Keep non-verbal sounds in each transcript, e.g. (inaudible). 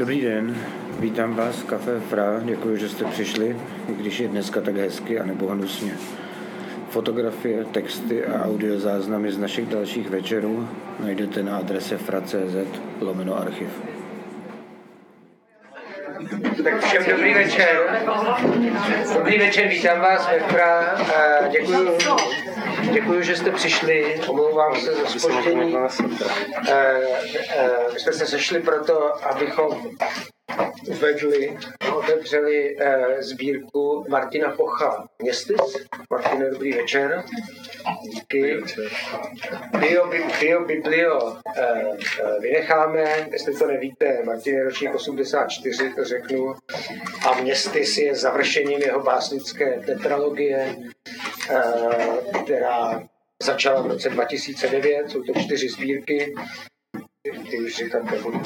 Dobrý den, vítám vás v Café Fra, děkuji, že jste přišli, i když je dneska tak hezky a nebo hnusně. Fotografie, texty a audiozáznamy z našich dalších večerů najdete na adrese fra.cz lomeno archiv. Všem dobrý večer. Dobrý večer, vítám vás ve Fra. Děkuji, děkuji, že jste přišli. Omlouvám se za spoždění. My jsme se sešli proto, abychom uvedli, otevřeli uh, sbírku Martina Pocha Městis. Martine, dobrý večer. Díky. Bio, bio Biblio uh, uh, vynecháme, jestli to nevíte, Martin je ročník 84, to řeknu. A Městis je završením jeho básnické tetralogie, uh, která začala v roce 2009, jsou to čtyři sbírky, ty už říkat nebudu.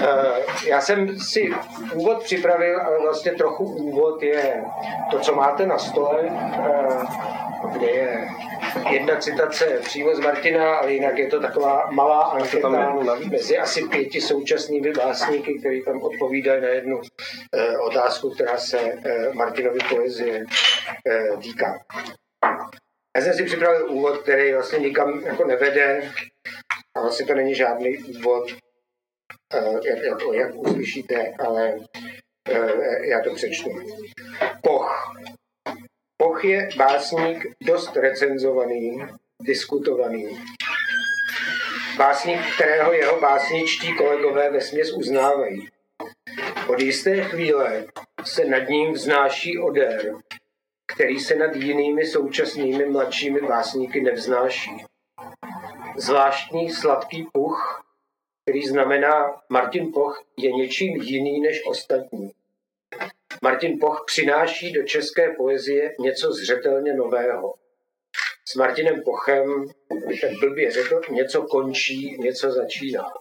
Eh, já jsem si úvod připravil, ale vlastně trochu úvod je to, co máte na stole, eh, kde je jedna citace přímo z Martina, ale jinak je to taková malá anketa mezi asi pěti současnými básníky, kteří tam odpovídají na jednu eh, otázku, která se Martinovy poezie týká. Já jsem si připravil úvod, který vlastně nikam jako nevede, a vlastně to není žádný úvod, jak, jak, jak uslyšíte, ale eh, já to přečtu. Poch. Poch je básník dost recenzovaný, diskutovaný. Básník, kterého jeho básničtí kolegové ve směs uznávají. Od jisté chvíle se nad ním vznáší odér, který se nad jinými současnými mladšími básníky nevznáší. Zvláštní sladký puch který znamená Martin Poch je něčím jiný než ostatní. Martin Poch přináší do české poezie něco zřetelně nového. S Martinem Pochem, bych tak blbě řekl, něco končí, něco začíná.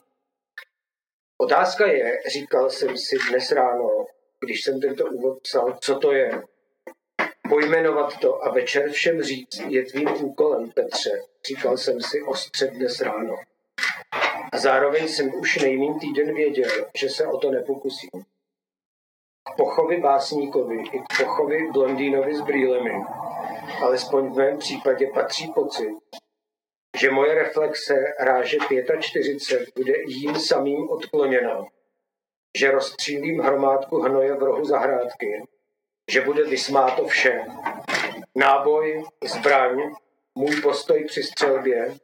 Otázka je, říkal jsem si dnes ráno, když jsem tento úvod psal, co to je. Pojmenovat to a večer všem říct je tvým úkolem, Petře, říkal jsem si ostře dnes ráno. Zároveň jsem už nejmín týden věděl, že se o to nepokusím. K pochovi básníkovi i k pochovi blondýnovi s brýlemi, alespoň v mém případě patří pocit, že moje reflexe ráže 45 bude jím samým odkloněna, že rozstřílím hromádku hnoje v rohu zahrádky, že bude vysmáto vše. Náboj, zbraň, můj postoj při střelbě,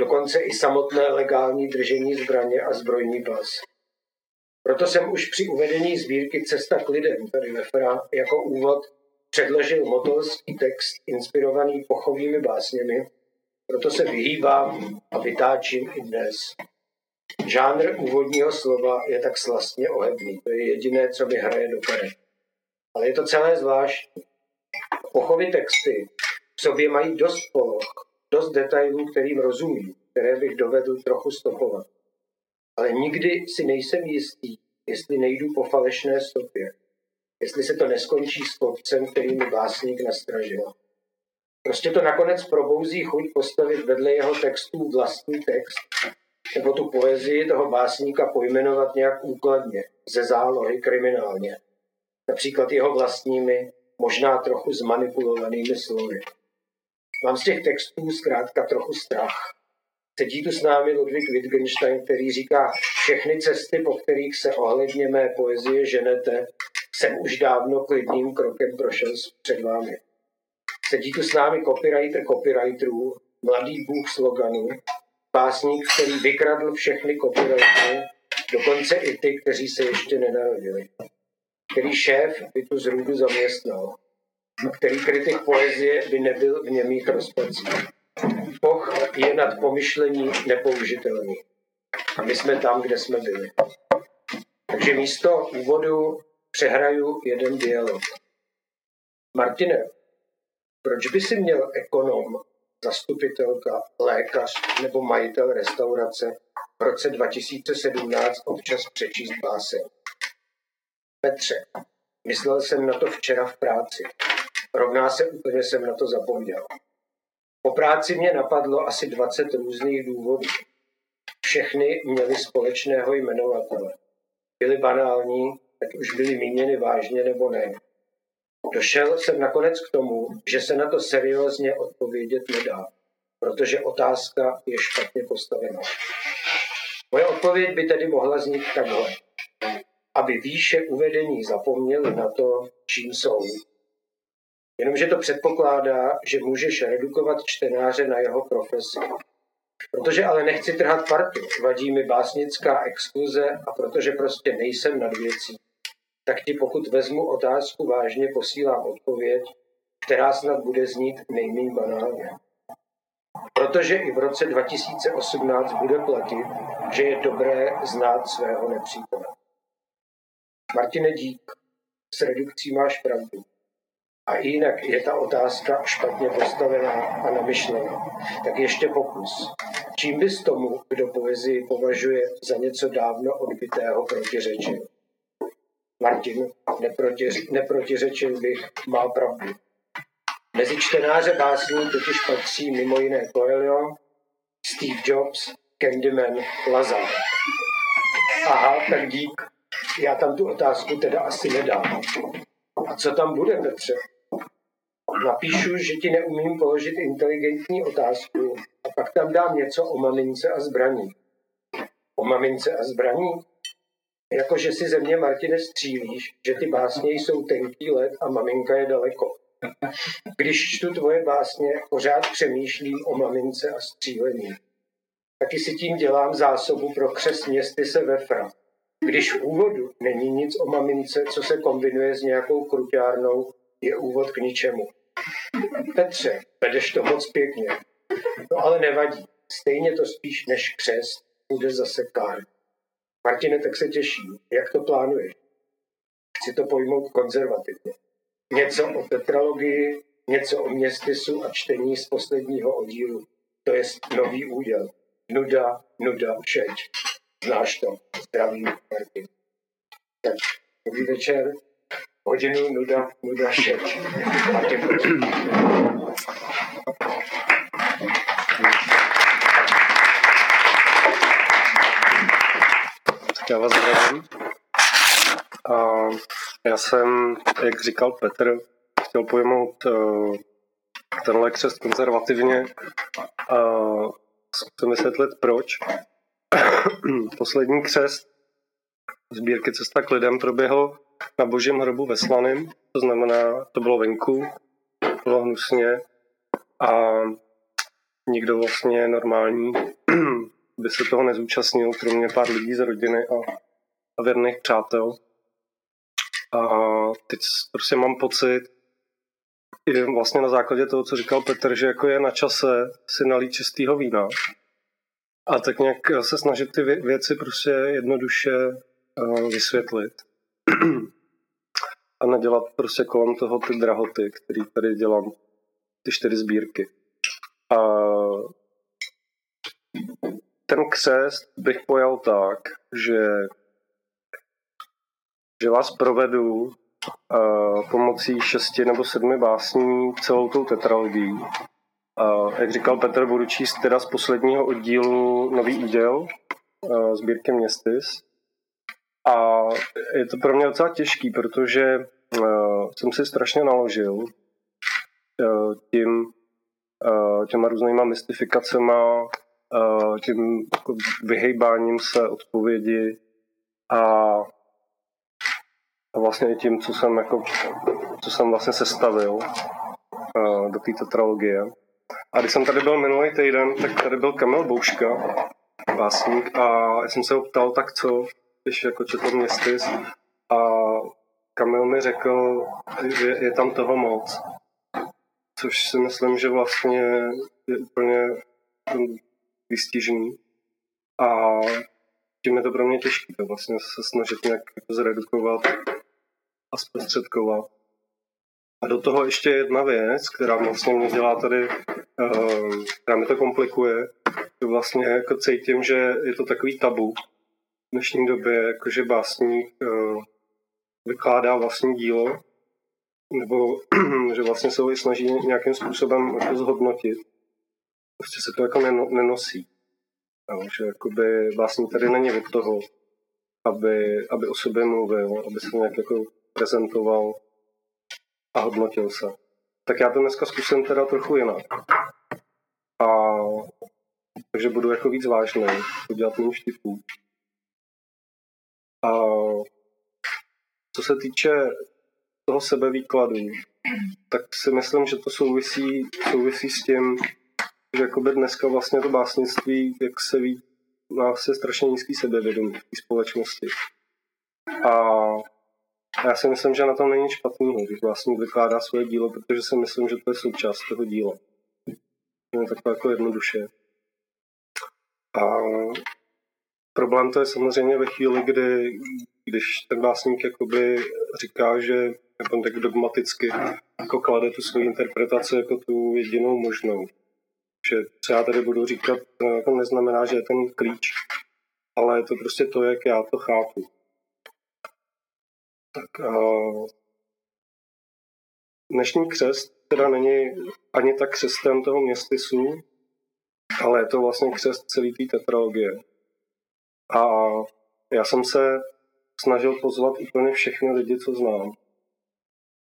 dokonce i samotné legální držení zbraně a zbrojní pas. Proto jsem už při uvedení sbírky Cesta k lidem, tady Lefera, jako úvod předložil motolský text inspirovaný pochovými básněmi, proto se vyhýbám a vytáčím i dnes. Žánr úvodního slova je tak slastně ohebný, to je jediné, co mi hraje do karet. Ale je to celé zvláštní. Pochovy texty v sobě mají dost poloh, dost detailů, kterým rozumím, které bych dovedl trochu stopovat. Ale nikdy si nejsem jistý, jestli nejdu po falešné stopě, jestli se to neskončí s kopcem, který mi básník nastražil. Prostě to nakonec probouzí chuť postavit vedle jeho textů vlastní text, nebo tu poezii toho básníka pojmenovat nějak úkladně, ze zálohy kriminálně. Například jeho vlastními, možná trochu zmanipulovanými slovy. Mám z těch textů zkrátka trochu strach. Sedí tu s námi Ludwig Wittgenstein, který říká, všechny cesty, po kterých se ohledně mé poezie ženete, jsem už dávno klidným krokem prošel před vámi. Sedí tu s námi copywriter copywriterů, mladý bůh sloganů, básník, který vykradl všechny copywritery, dokonce i ty, kteří se ještě nenarodili. Který šéf by tu zrůdu zaměstnal který kritik poezie by nebyl v němých rozpacích. Poch je nad pomyšlení nepoužitelný. A my jsme tam, kde jsme byli. Takže místo úvodu přehraju jeden dialog. Martine, proč by si měl ekonom, zastupitelka, lékař nebo majitel restaurace v roce 2017 občas přečíst báse? Petře, myslel jsem na to včera v práci. Rovná se úplně jsem na to zapomněl. Po práci mě napadlo asi 20 různých důvodů. Všechny měly společného jmenovatele. byly banální, ať už byly míněny vážně nebo ne. Došel jsem nakonec k tomu, že se na to seriózně odpovědět nedá, protože otázka je špatně postavená. Moje odpověď by tedy mohla znít takhle. Aby výše uvedení zapomněli na to, čím jsou. Jenomže to předpokládá, že můžeš redukovat čtenáře na jeho profesi. Protože ale nechci trhat partu, vadí mi básnická exkluze a protože prostě nejsem nad věcí, tak ti pokud vezmu otázku vážně, posílám odpověď, která snad bude znít nejméně banálně. Protože i v roce 2018 bude platit, že je dobré znát svého nepřítele. Martine Dík, s redukcí máš pravdu. A jinak je ta otázka špatně postavená a namyšlená. Tak ještě pokus. Čím bys tomu, kdo poezii považuje za něco dávno odbytého, protiřečil? Martin, neprotiř, neprotiřečil bych, má pravdu. Mezi čtenáře básní totiž patří mimo jiné Coelho, Steve Jobs, Candyman, Lazar. Aha, tak dík. Já tam tu otázku teda asi nedám. A co tam bude, Petře? Napíšu, že ti neumím položit inteligentní otázku a pak tam dám něco o mamince a zbraní. O mamince a zbraní? Jakože si ze mě, Martine, střílíš, že ty básně jsou tenký let a maminka je daleko. Když čtu tvoje básně, pořád přemýšlím o mamince a střílení. Taky si tím dělám zásobu pro křes městy se vefra. Když v úvodu není nic o mamince, co se kombinuje s nějakou kruťárnou, je úvod k ničemu. Petře, vedeš to moc pěkně. No ale nevadí. Stejně to spíš než křest bude zase kár. Martine, tak se těším. Jak to plánuješ? Chci to pojmout konzervativně. Něco o tetralogii, něco o městysu a čtení z posledního oddílu. To je nový úděl. Nuda, nuda, šeť. Znáš to. Zdravý Martin. Tak, dobrý večer. Hodinu nuda, nuda, šeť. Martin, Já vás zdravím. A já jsem, jak říkal Petr, chtěl pojmout uh, tenhle křest konzervativně a zkusím vysvětlit proč. (clears throat) Poslední křest sbírky Cesta k lidem proběhl na božím hrobu ve Slaným, to znamená, to bylo venku, bylo hnusně a nikdo vlastně normální (clears throat) by se toho nezúčastnil, kromě pár lidí z rodiny a, a věrných přátel. A teď prostě mám pocit, i vlastně na základě toho, co říkal Petr, že jako je na čase si nalít čistého vína a tak nějak se snažit ty věci prostě jednoduše vysvětlit. A nedělat prostě kolem toho ty drahoty, který tady dělám, ty čtyři sbírky. A ten křest bych pojal tak, že, že vás provedu uh, pomocí šesti nebo sedmi básní celou tou tetralogií. Uh, jak říkal Petr, budu číst teda z posledního oddílu Nový úděl uh, sbírky Městys. A je to pro mě docela těžký, protože uh, jsem si strašně naložil uh, tím, uh, těma různýma mystifikacema, uh, tím jako vyhejbáním se odpovědi a, a vlastně tím, co jsem, jako, co jsem vlastně sestavil uh, do té tetralogie. A když jsem tady byl minulý týden, tak tady byl Kamil Bouška, básník, a já jsem se ho ptal, tak co, když jako četl městys, a Kamil mi řekl, že je tam toho moc. Což si myslím, že vlastně je úplně vystižený a tím je to pro mě těžké to vlastně se snažit nějak jako zredukovat a zprostředkovat. A do toho ještě jedna věc, která vlastně mě dělá tady, uh, která mi to komplikuje, že vlastně jako cítím, že je to takový tabu dnešní době, jakože básník uh, vykládá vlastní dílo, nebo (clears throat) že vlastně se ho i snaží nějakým způsobem jako zhodnotit prostě se to jako nenosí. Jo, že jakoby vlastně tady není od toho, aby, aby o sobě mluvil, aby se nějak jako prezentoval a hodnotil se. Tak já to dneska zkusím teda trochu jinak. A takže budu jako víc vážný, udělat méně vtipů. A co se týče toho sebevýkladu, tak si myslím, že to souvisí, souvisí s tím, že jakoby dneska vlastně to básnictví, jak se ví, má se strašně nízký sebevědomí v té společnosti. A já si myslím, že na tom není špatný, když vlastně vykládá svoje dílo, protože si myslím, že to je součást toho díla. Je takové jako jednoduše. A problém to je samozřejmě ve chvíli, kdy, když ten básník jakoby říká, že nebo tak dogmaticky jako klade tu svoji interpretaci jako tu jedinou možnou. Že co já tady budu říkat, to jako neznamená, že je ten klíč, ale je to prostě to, jak já to chápu. Tak a dnešní křest teda není ani tak křestem toho městysu, ale je to vlastně křest celé té tetralogie. A já jsem se snažil pozvat úplně všechny lidi, co znám.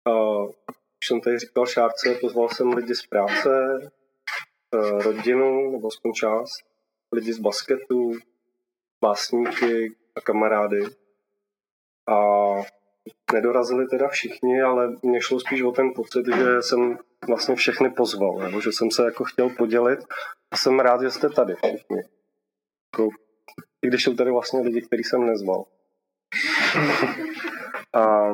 A už jsem tady říkal Šárce, pozval jsem lidi z práce, eh, rodinu, nebo aspoň část, lidi z basketu, básníky a kamarády. A nedorazili teda všichni, ale mě šlo spíš o ten pocit, že jsem vlastně všechny pozval, nebo že jsem se jako chtěl podělit a jsem rád, že jste tady všichni. Jako, I když jsou tady vlastně lidi, který jsem nezval. A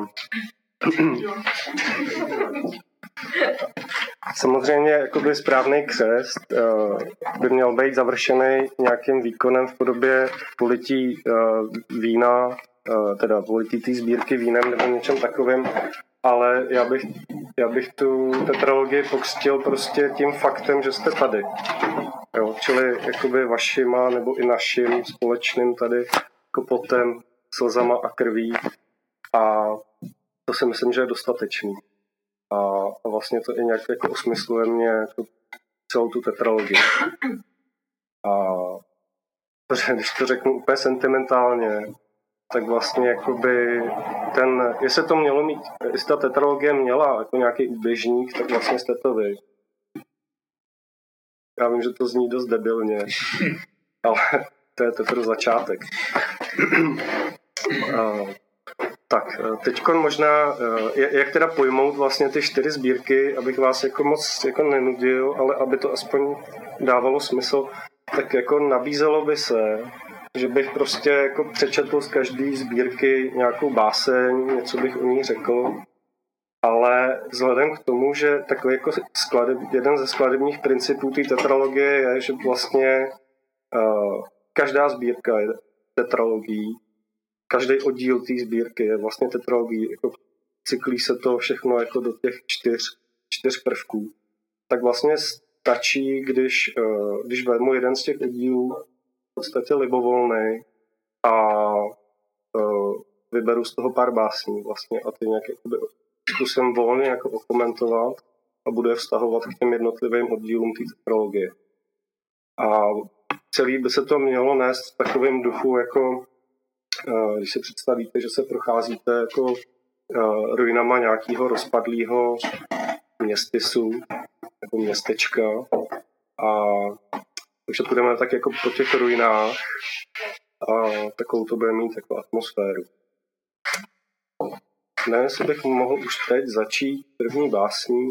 Samozřejmě jakoby správný křest uh, by měl být završený nějakým výkonem v podobě polití uh, vína, uh, teda polití té sbírky vínem nebo něčem takovým, ale já bych, já bych tu tetralogii pokřtil prostě tím faktem, že jste tady. Jo, čili jakoby vašima nebo i naším společným tady kopotem, slzama a krví a to si myslím, že je dostatečný. A, a vlastně to i nějak jako osmysluje mě jako celou tu tetralogii. A (laughs) když to řeknu úplně sentimentálně, tak vlastně jakoby ten, jestli to mělo mít, jestli ta tetralogie měla jako nějaký úběžník, tak vlastně jste to vy. Já vím, že to zní dost debilně, (laughs) ale to je teprve začátek. (clears throat) Tak, eh, teď možná, eh, jak teda pojmout vlastně ty čtyři sbírky, abych vás jako moc jako nenudil, ale aby to aspoň dávalo smysl, tak jako nabízelo by se, že bych prostě jako přečetl z každé sbírky nějakou báseň, něco bych o ní řekl, ale vzhledem k tomu, že takový jako skladeb, jeden ze skladebních principů té tetralogie je, že vlastně uh, každá sbírka je tetralogií, každý oddíl té sbírky je vlastně tetralogií, jako cyklí se to všechno jako do těch čtyř, čtyř prvků. Tak vlastně stačí, když, uh, když vezmu jeden z těch oddílů podstatě libovolný a uh, vyberu z toho pár básní vlastně a ty nějak jakoby zkusím volně jako okomentovat a bude vztahovat k těm jednotlivým oddílům té tetralogie. A celý by se to mělo nést v takovém duchu jako když si představíte, že se procházíte jako ruinama nějakého rozpadlého městysu nebo městečka a takže půjdeme tak jako po těch ruinách a takovou to bude mít takovou atmosféru. Nevím, jestli bych mohl už teď začít první básní.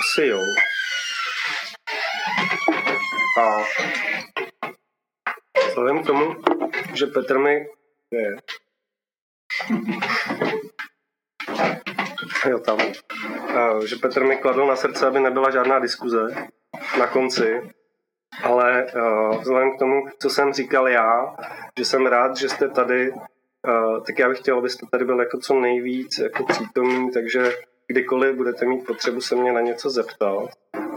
Asi jo. A vzhledem k tomu, že Petr mi je. Jo, tam. Že Petr mi kladl na srdce, aby nebyla žádná diskuze na konci, ale uh, vzhledem k tomu, co jsem říkal já, že jsem rád, že jste tady, uh, tak já bych chtěl, abyste tady byl jako co nejvíc jako přítomný, takže kdykoliv budete mít potřebu se mě na něco zeptat,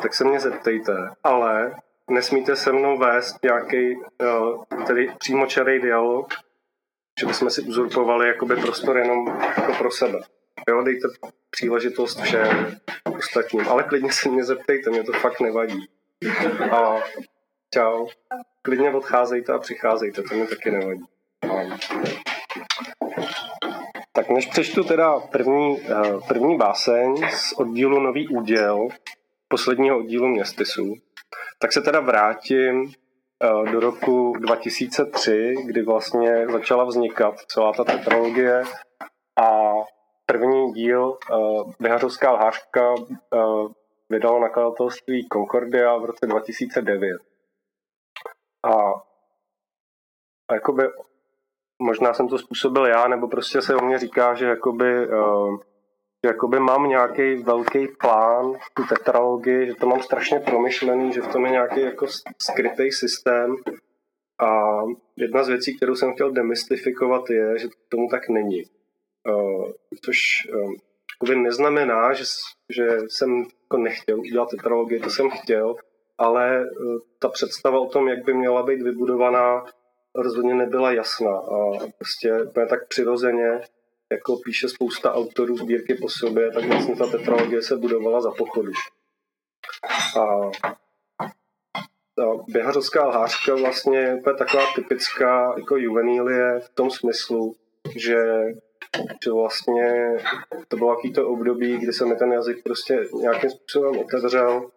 tak se mě zeptejte, ale nesmíte se mnou vést nějaký uh, tedy přímočarý dialog, že bychom si uzurpovali jakoby prostor jenom jako pro sebe. Jo, dejte příležitost všem ostatním, ale klidně se mě zeptejte, mě to fakt nevadí. A čau. klidně odcházejte a přicházejte, to mi taky nevadí. Tak než přečtu teda první, eh, první báseň z oddílu Nový úděl, posledního oddílu Městysu, tak se teda vrátím eh, do roku 2003, kdy vlastně začala vznikat celá ta tetralogie a první díl Vyhařovská eh, lhářka vydalo nakladatelství Concordia v roce 2009. A, a jakoby možná jsem to způsobil já, nebo prostě se o mě říká, že jakoby, uh, že jakoby mám nějaký velký plán, tu tetralogii, že to mám strašně promyšlený, že v tom je nějaký jako skrytý systém. A jedna z věcí, kterou jsem chtěl demystifikovat, je, že tomu tak není. Uh, což uh, neznamená, že, že jsem jako nechtěl udělat tetralogii, to jsem chtěl, ale ta představa o tom, jak by měla být vybudovaná, rozhodně nebyla jasná a prostě úplně tak přirozeně, jako píše spousta autorů sbírky po sobě, tak vlastně ta tetralogie se budovala za pochodu. A ta běhařovská lhářka vlastně je úplně taková typická jako juvenílie v tom smyslu, že, že vlastně to bylo takový to období, kdy se mi ten jazyk prostě nějakým způsobem otevřel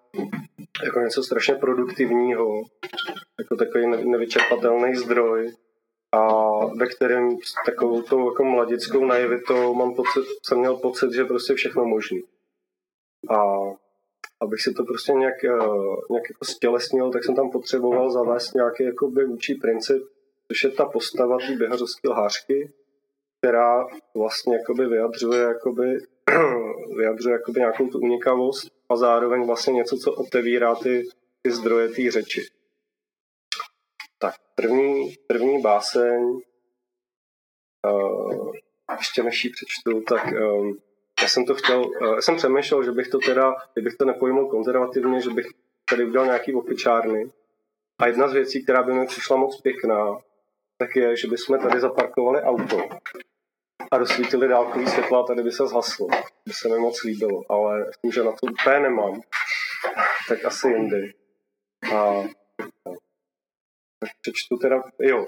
jako něco strašně produktivního, jako takový nevyčerpatelný zdroj a ve kterém s takovou tou jako mladickou naivitou mám pocit, jsem měl pocit, že prostě všechno možný. A abych si to prostě nějak, eh, nějak jako stělesnil, tak jsem tam potřeboval zavést nějaký jakoby učí princip, což je ta postava té běhařovské lhářky, která vlastně jakoby vyjadřuje, jakoby, (clears throat) vyjadřuje jakoby nějakou tu unikavost a zároveň vlastně něco, co otevírá ty, ty zdroje té řeči. Tak první, první báseň, uh, ještě než ji přečtu, tak um, já jsem to chtěl, uh, já jsem přemýšlel, že bych to teda, kdybych to nepojmul konzervativně, že bych tady udělal nějaký opičárny. A jedna z věcí, která by mi přišla moc pěkná, tak je, že bychom tady zaparkovali auto a rozsvítili dálkový světla a tady by se zhaslo. By se mi moc líbilo, ale tím, že na to úplně nemám, tak asi jindy. A tak přečtu teda, jo.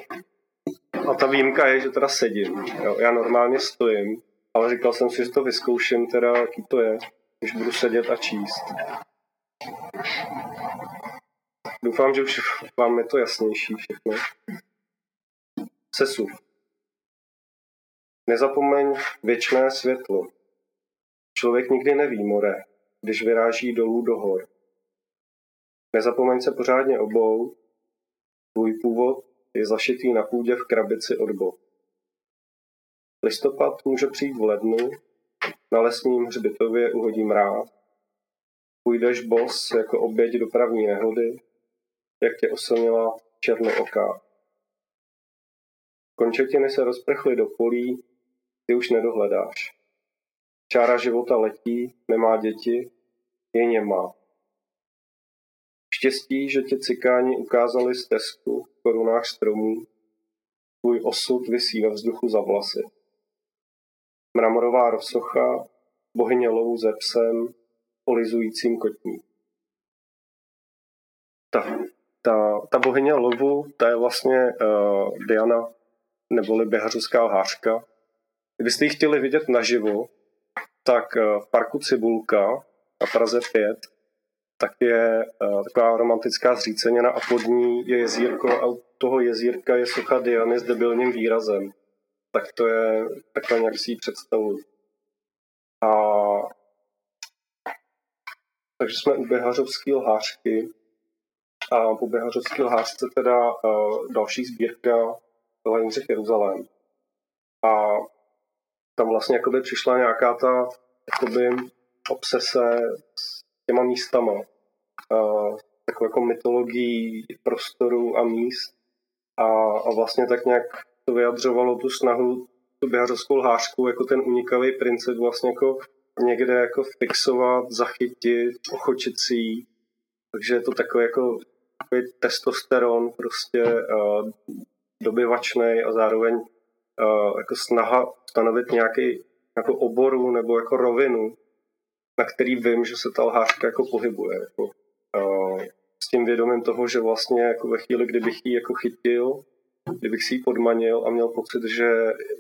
A ta výjimka je, že teda sedím. Jo. Já normálně stojím, ale říkal jsem si, že to vyzkouším teda, jaký to je, když budu sedět a číst. Doufám, že už vám je to jasnější všechno. Sesuv. Nezapomeň věčné světlo. Člověk nikdy neví more, když vyráží dolů do hor. Nezapomeň se pořádně obou, tvůj původ je zašitý na půdě v krabici od boh. Listopad může přijít v lednu, na lesním hřbitově uhodí mráz, půjdeš bos jako oběť dopravní nehody, jak tě oslnila černooká. Končetiny se rozprchly do polí, ty už nedohledáš. Čára života letí, nemá děti, je němá. Štěstí, že tě cikáni ukázali stezku v korunách stromů, tvůj osud visí ve vzduchu za vlasy. Mramorová rozsocha, bohyně lovu ze psem, olizujícím kotní. Ta, ta, ta bohyně lovu, ta je vlastně uh, Diana, neboli běhařovská lhářka, Kdybyste ji chtěli vidět naživo, tak eh, v parku Cibulka na Praze 5 tak je uh, taková romantická zřícenina a pod ní je jezírko a u toho jezírka je socha Diany s debilním výrazem. Tak to je takhle nějak si ji. A takže jsme u Běhařovské lhářky a po Běhařovské lhářce teda uh, další sbírka byla Jindřich Jeruzalém. A tam vlastně jakoby přišla nějaká ta jakoby obsese s těma místama. Takovou jako mytologií prostoru a míst. A, a vlastně tak nějak to vyjadřovalo tu snahu tu běhařovskou lhářku jako ten unikavý princip vlastně jako někde jako fixovat, zachytit, ochočit si jí. Takže je to takový jako takový testosteron prostě uh, dobyvačný a zároveň jako snaha stanovit nějaký jako oboru nebo jako rovinu, na který vím, že se ta lhářka jako pohybuje. Jako, uh, s tím vědomím toho, že vlastně jako ve chvíli, kdybych ji jako chytil, kdybych si ji podmanil a měl pocit, že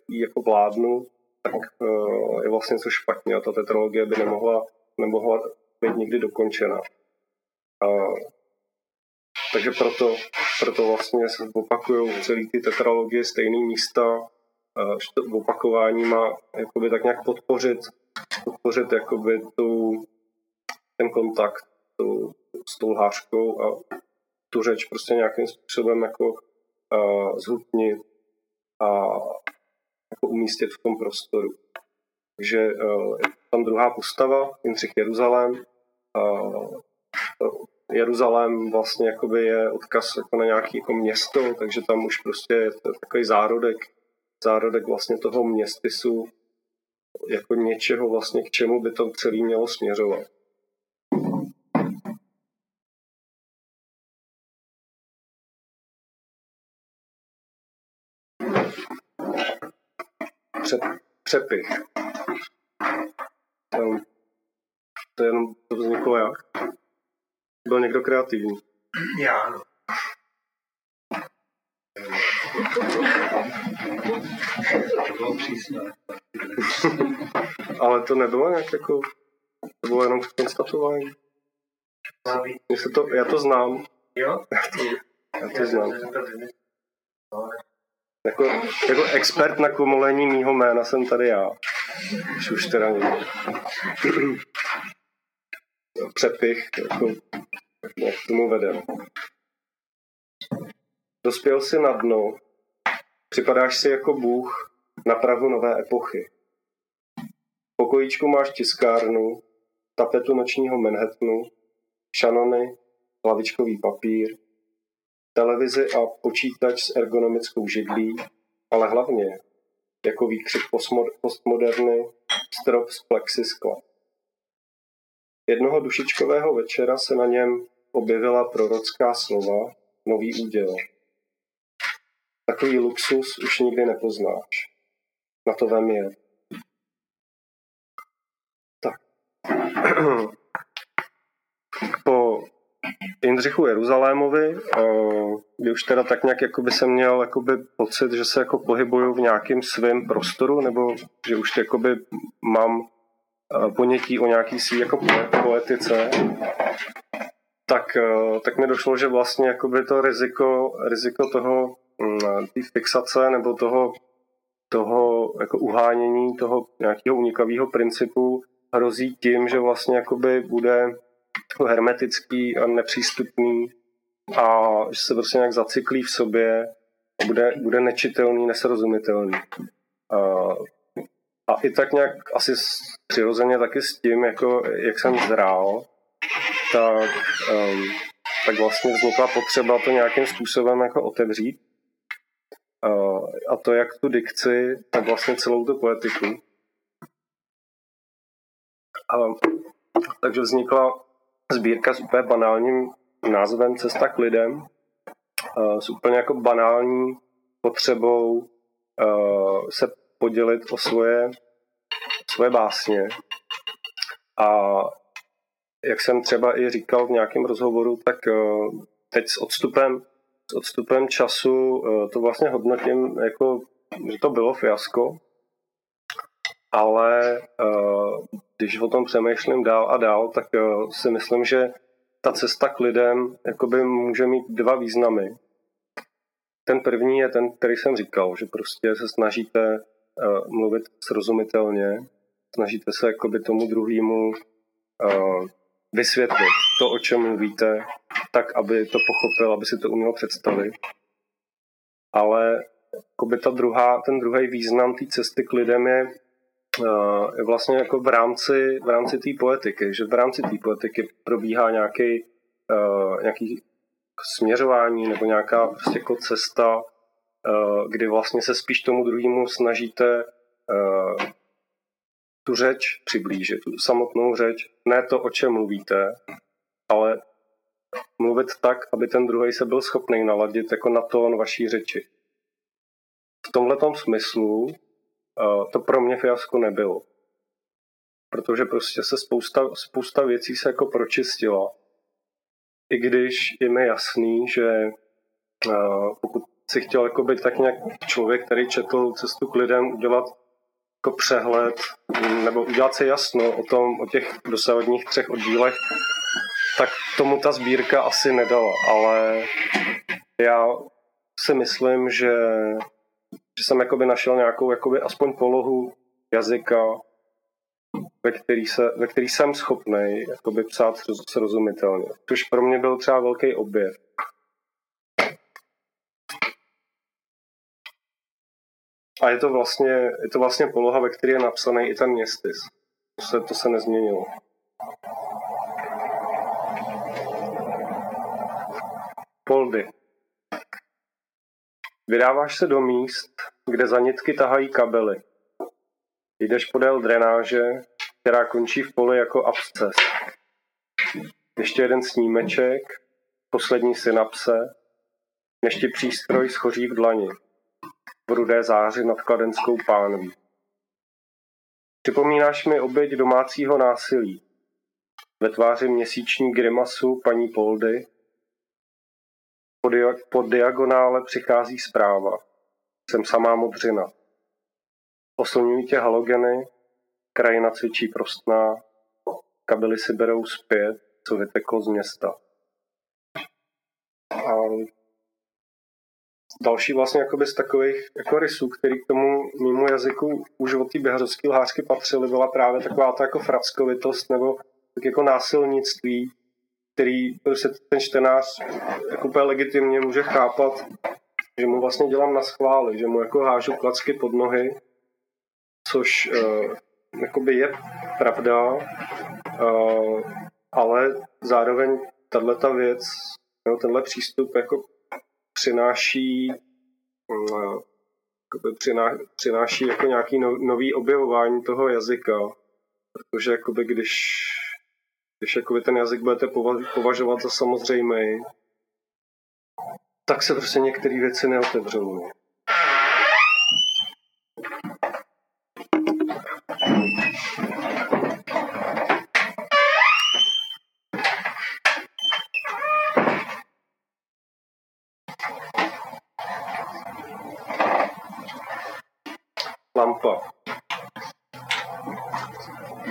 ji jako vládnu, tak uh, je vlastně něco špatně a ta tetralogie by nemohla, nemohla být nikdy dokončena. Uh, takže proto, proto vlastně se opakují celý ty tetralogie stejné místa, že to opakování má jakoby tak nějak podpořit, podpořit jakoby tu, ten kontakt tu, s tou lhářkou a tu řeč prostě nějakým způsobem jako uh, zhutnit a jako umístit v tom prostoru. Takže uh, tam druhá postava, Jindřich Jeruzalém. Uh, Jeruzalém vlastně jakoby je odkaz jako na nějaké jako město, takže tam už prostě je takový zárodek, zárodek vlastně toho městysu, jako něčeho vlastně, k čemu by to celé mělo směřovat. Přep, přepich. To, to je jenom to vzniklo jak? Byl někdo kreativní? Já. To bylo přísné. Ale to nebylo nějak jako... To bylo jenom konstatování. Mně se to, já to znám. Jo? Já to znám. Jako, jako expert na komolení mýho jména jsem tady já. Už už teda někdo. Přepich, jako, jak tomu vede. Dospěl si na dno, připadáš si jako bůh na prahu nové epochy. V pokojíčku máš tiskárnu, tapetu nočního Manhattanu, šanony, hlavičkový papír, televizi a počítač s ergonomickou židlí, ale hlavně jako výkřik postmoderny strop z plexiskla. Jednoho dušičkového večera se na něm objevila prorocká slova, nový úděl. Takový luxus už nikdy nepoznáš. Na to vem je. Tak. (clears throat) Po Jindřichu Jeruzalémovi, kdy už teda tak nějak jakoby jsem měl jakoby pocit, že se jako pohybuju v nějakém svém prostoru, nebo že už jakoby mám ponětí o nějaký svý jako poetice, tak, tak mi došlo, že vlastně jakoby to riziko, riziko toho té fixace nebo toho, toho jako uhánění toho nějakého unikavého principu hrozí tím, že vlastně jakoby bude hermetický a nepřístupný a že se prostě nějak zacyklí v sobě a bude, bude nečitelný, nesrozumitelný. A, a i tak nějak asi přirozeně taky s tím, jako jak jsem zrál, tak, um, tak vlastně vznikla potřeba to nějakým způsobem jako otevřít. A to jak tu dikci, tak vlastně celou tu poetiku. A, takže vznikla sbírka s úplně banálním názvem Cesta k lidem, s úplně jako banální potřebou se podělit o svoje, svoje básně. A jak jsem třeba i říkal v nějakém rozhovoru, tak teď s odstupem, s odstupem času to vlastně hodnotím jako, že to bylo fiasko, ale když o tom přemýšlím dál a dál, tak uh, si myslím, že ta cesta k lidem jakoby může mít dva významy. Ten první je ten, který jsem říkal, že prostě se snažíte mluvit srozumitelně, snažíte se jakoby tomu druhému uh, vysvětlit to, o čem mluvíte, tak, aby to pochopil, aby si to uměl představit. Ale jakoby ta druhá, ten druhý význam té cesty k lidem je je vlastně jako v rámci, v rámci té poetiky, že v rámci té poetiky probíhá nějaký, uh, nějaký směřování nebo nějaká prostě jako cesta, uh, kdy vlastně se spíš tomu druhému snažíte tu řeč přiblížit, tu samotnou řeč, ne to, o čem mluvíte, mluvit tak, aby ten druhý se byl schopný naladit jako na tón vaší řeči. V tomhle smyslu to pro mě fiasko nebylo. Protože prostě se spousta, spousta věcí se jako pročistila. i když je mi jasný, že uh, pokud si chtěl jako být tak nějak člověk, který četl cestu k lidem, udělat jako přehled nebo udělat si jasno o tom, o těch dosavadních třech oddílech, tak tomu ta sbírka asi nedala, ale já si myslím, že, že jsem jakoby našel nějakou jakoby aspoň polohu jazyka, ve který, se, ve který jsem schopný jakoby psát srozumitelně. Což pro mě byl třeba velký objev. A je to vlastně, je to vlastně poloha, ve které je napsaný i ten městys. To se, to se nezměnilo. Poldy. Vydáváš se do míst, kde za nitky tahají kabely. Jdeš podél drenáže, která končí v poli jako absces. Ještě jeden snímeček, poslední synapse, než ti přístroj schoří v dlani v rudé záři nad kladenskou pánví. Připomínáš mi oběť domácího násilí. Ve tváři měsíční grimasu paní Poldy po, dia- po diagonále přichází zpráva. Jsem samá modřina. Oslňují tě halogeny, krajina cvičí prostná, kabely si berou zpět, co vyteklo z města. A další vlastně z takových jako rysů, který k tomu mimo jazyku už od té běhařovské lhářky patřily, byla právě taková ta jako frackovitost nebo tak jako násilnictví, který prostě ten čtenář jako úplně legitimně může chápat, že mu vlastně dělám na schvály, že mu jako hážu klacky pod nohy, což uh, jakoby je pravda, uh, ale zároveň tato věc, no, tenhle přístup jako přináší uh, přináší jako nějaký no, nový objevování toho jazyka, protože jakoby když když jakoby ten jazyk budete považovat za samozřejmý, tak se prostě některé věci neotevřou.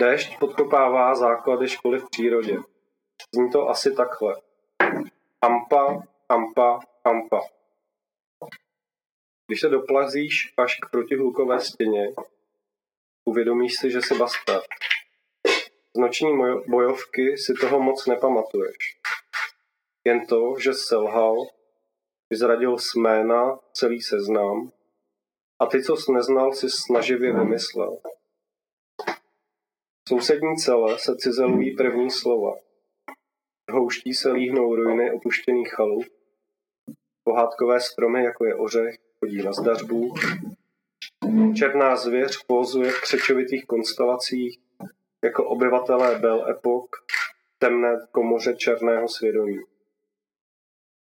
Déšť podkopává základy školy v přírodě. Zní to asi takhle. Ampa, ampa, ampa. Když se doplazíš až k protihlukové stěně, uvědomíš si, že jsi bastard. Z noční bojovky si toho moc nepamatuješ. Jen to, že selhal, vyzradil sména celý seznam a ty, co jsi neznal, si snaživě vymyslel. V sousední celé se cizelují první slova. Houští se líhnou ruiny opuštěných chalup. Pohádkové stromy, jako je ořech, chodí na zdařbu. Černá zvěř pózuje v křečovitých konstelacích jako obyvatelé Bel Epok temné komoře černého svědomí.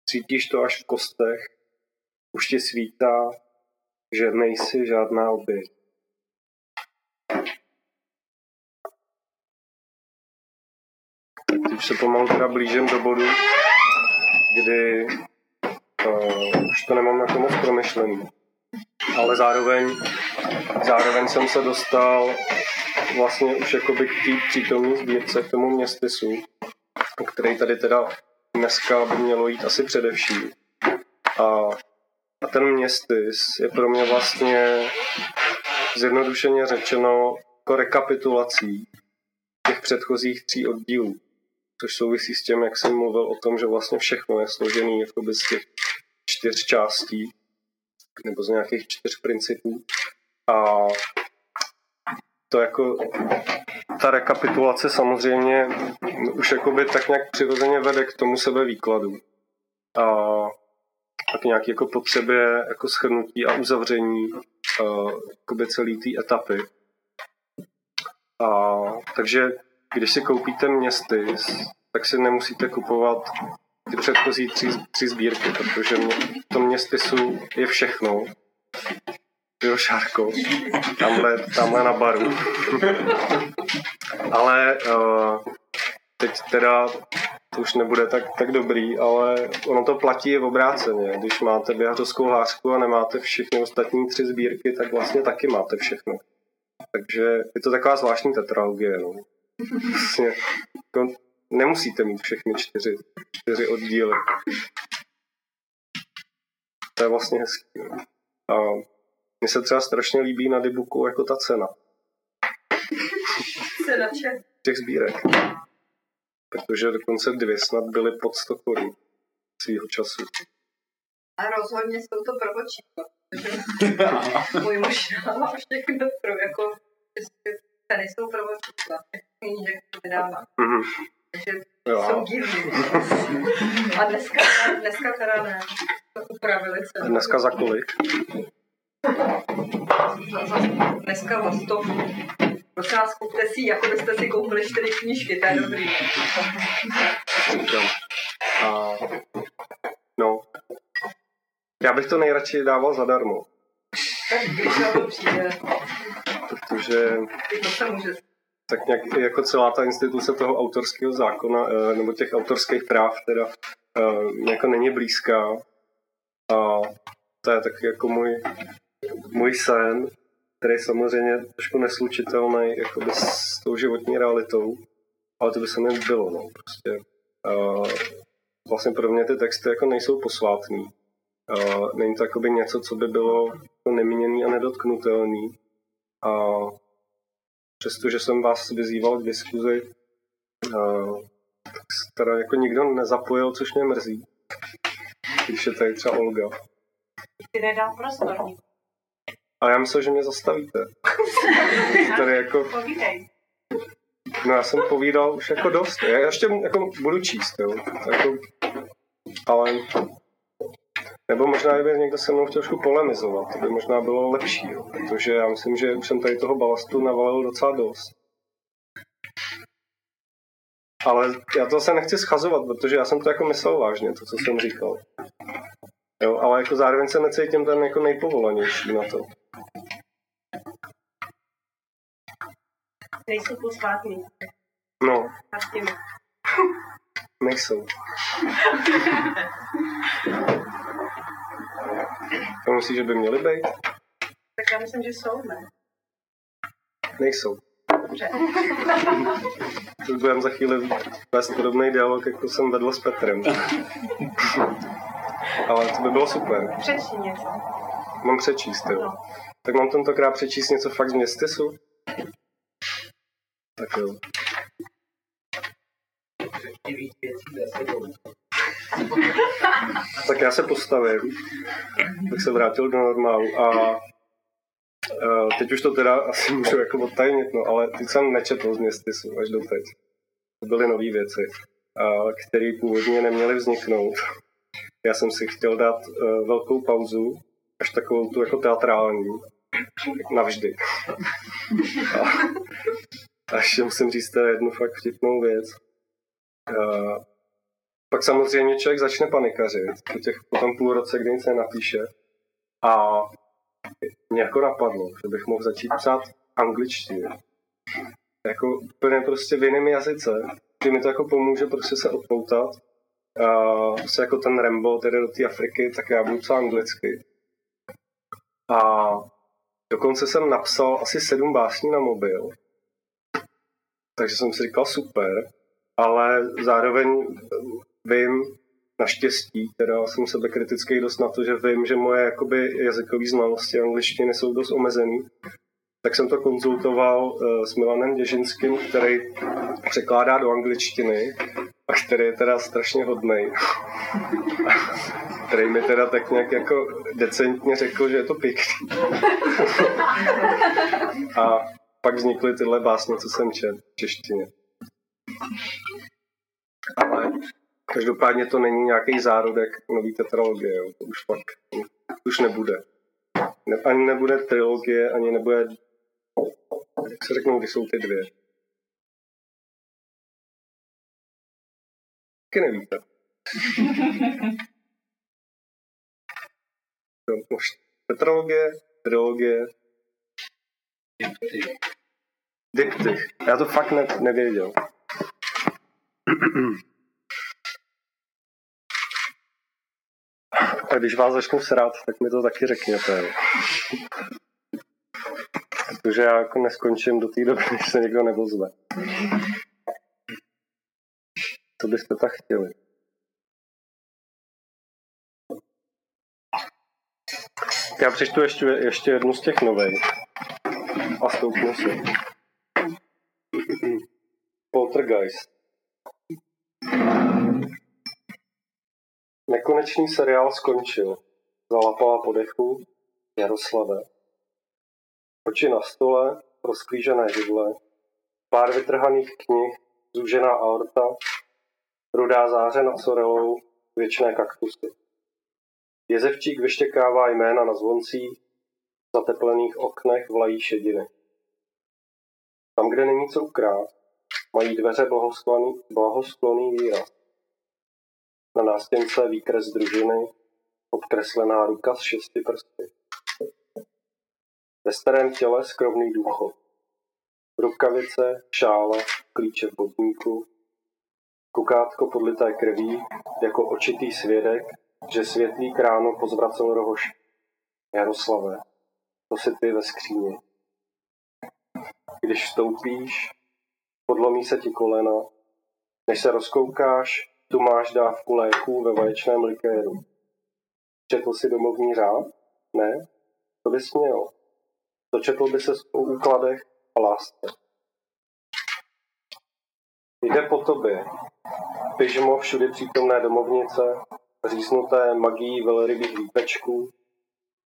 Cítíš to až v kostech, už ti svítá, že nejsi žádná oběť. Už se pomalu teda blížím do bodu, kdy uh, už to nemám na to moc promyšlený. Ale zároveň, zároveň jsem se dostal vlastně už jakoby k té přítomné sbírce, k tomu městysu, který tady teda dneska by mělo jít asi především. A, a ten městys je pro mě vlastně zjednodušeně řečeno jako rekapitulací těch předchozích tří oddílů což souvisí s tím, jak jsem mluvil o tom, že vlastně všechno je složený z těch čtyř částí nebo z nějakých čtyř principů. A to jako ta rekapitulace samozřejmě už jakoby tak nějak přirozeně vede k tomu sebevýkladu. A, a k nějaké jako potřebě jako schrnutí a uzavření uh, celé té etapy. A, takže když si koupíte městy, tak si nemusíte kupovat ty předchozí tři, tři sbírky, protože v tom městysu je všechno. Jo, Šárko, tamhle, tamhle na baru. Ale uh, teď teda to už nebude tak, tak dobrý, ale ono to platí v obráceně. Když máte běhařovskou hlášku a nemáte všechny ostatní tři sbírky, tak vlastně taky máte všechno. Takže je to taková zvláštní tetralogie. No. Vlastně, to nemusíte mít všechny čtyři, čtyři oddíly. To je vlastně hezký. No. A mně se třeba strašně líbí na Dibuku jako ta cena. Cena čeho? Těch sbírek. Protože dokonce dvě snad byly pod 100 korun svýho času. A rozhodně jsou to protože (laughs) Můj muž dává všechno pro jako tady jsou prvočísla. Knížek vydává. Mhm. Takže Jo. jsou divný. (laughs) A dneska, dneska teda ne. To upravili cenu. Dneska za kolik? Dneska za stovku. Prosím vás, kupte si, jako byste si koupili čtyři knížky, to je dobrý. A, no. Já bych to nejradši dával zadarmo, Tak když na to přijde, protože tak nějak jako celá ta instituce toho autorského zákona, eh, nebo těch autorských práv teda eh, jako není blízká. A to je taky jako můj, můj sen, který je samozřejmě trošku neslučitelný jakoby s tou životní realitou, ale to by se mi bylo, no, prostě. Uh, vlastně pro mě ty texty jako nejsou posvátný. Uh, není to něco, co by bylo jako neměněný a nedotknutelný. A přestože jsem vás vyzýval k diskuzi, tak se teda jako nikdo nezapojil, což mě mrzí. Když je tady třeba Olga. Ty nedal prostor. A já myslel, že mě zastavíte. (laughs) Tady jako, Povídej. no já jsem povídal už jako dost. Já ještě jako budu číst, jo. Jako, ale nebo možná, kdyby někdo se mnou chtěl trošku polemizovat, to by možná bylo lepší, jo. protože já myslím, že už jsem tady toho balastu navalil docela dost. Ale já to se nechci schazovat, protože já jsem to jako myslel vážně, to, co jsem říkal. Jo, ale jako zároveň se necítím ten jako nejpovolanější na to. Nejsou posvátný. No, nejsou. (laughs) To myslíš, že by měly být? Tak já myslím, že jsou, ne? Nejsou. Dobře. Budeme za chvíli vést podobný dialog, jako jsem vedl s Petrem. Ale to by bylo super. Přečti něco. Mám přečíst, jo. No. Tak mám tentokrát přečíst něco fakt z městysu? Tak jo. Tak já se postavím, tak se vrátil do normálu a uh, teď už to teda asi můžu jako odtajnit, no, ale teď jsem nečetl z městysu až do teď. To byly nové věci, které původně neměly vzniknout. Já jsem si chtěl dát uh, velkou pauzu, až takovou tu jako teatrální, navždy. A, a ještě musím říct jednu fakt vtipnou věc. Uh, pak samozřejmě člověk začne panikařit po, těch, po tom půl roce, kdy nic nenapíše. A mě jako napadlo, že bych mohl začít psát angličtině. Jako úplně prostě v jiném jazyce, že mi to jako pomůže prostě se odpoutat. A se jako ten Rambo tedy do té Afriky, tak já budu psát anglicky. A dokonce jsem napsal asi sedm básní na mobil. Takže jsem si říkal super, ale zároveň vím, naštěstí, teda jsem sebe kritický dost na to, že vím, že moje jakoby jazykové znalosti angličtiny jsou dost omezený, tak jsem to konzultoval uh, s Milanem Děžinským, který překládá do angličtiny a který je teda strašně hodnej. (laughs) který mi teda tak nějak jako decentně řekl, že je to pěkný. (laughs) a pak vznikly tyhle básně, co jsem četl v češtině. Ale každopádně to není nějaký zárodek nový tetralogie, jo. to už fakt už nebude. Ne, ani nebude trilogie, ani nebude, jak se řeknou, kdy jsou ty dvě. Taky nevíte. (laughs) Jo, už tetralogie, trilogie, diptych. Já to fakt ne, nevěděl. (clears throat) A když vás začnu srát, tak mi to taky řekněte. Protože já jako neskončím do té doby, než se někdo nepozve. To byste tak chtěli. Já přečtu ještě, ještě jednu z těch nových. A stoupnu si. (clears throat) Poltergeist. Nekonečný seriál skončil. Zalapala po dechu Jaroslave. Oči na stole, rozklížené židle, pár vytrhaných knih, zúžená aorta, rudá záře nad sorelou, věčné kaktusy. Jezevčík vyštěkává jména na zvoncích, v zateplených oknech vlají šediny. Tam, kde není co ukrát, mají dveře blahoskloný, blahoskloný výraz. Na nástěnce výkres družiny, obkreslená ruka s šesti prsty. Ve starém těle skromný důchod. Rukavice, šála, klíče v botníku, kukátko podlité krví, jako očitý svědek, že světlý kráno pozvracel rohoš. Jaroslave, to si ty ve skříni. Když vstoupíš, podlomí se ti kolena, než se rozkoukáš, tu máš dávku léků ve vaječném likéru. Četl si domovní řád? Ne? To bys měl. Dočetl by se o úkladech a lásce. Jde po tobě. Pyžmo všudy přítomné domovnice, říznuté magií velrybých výpečků,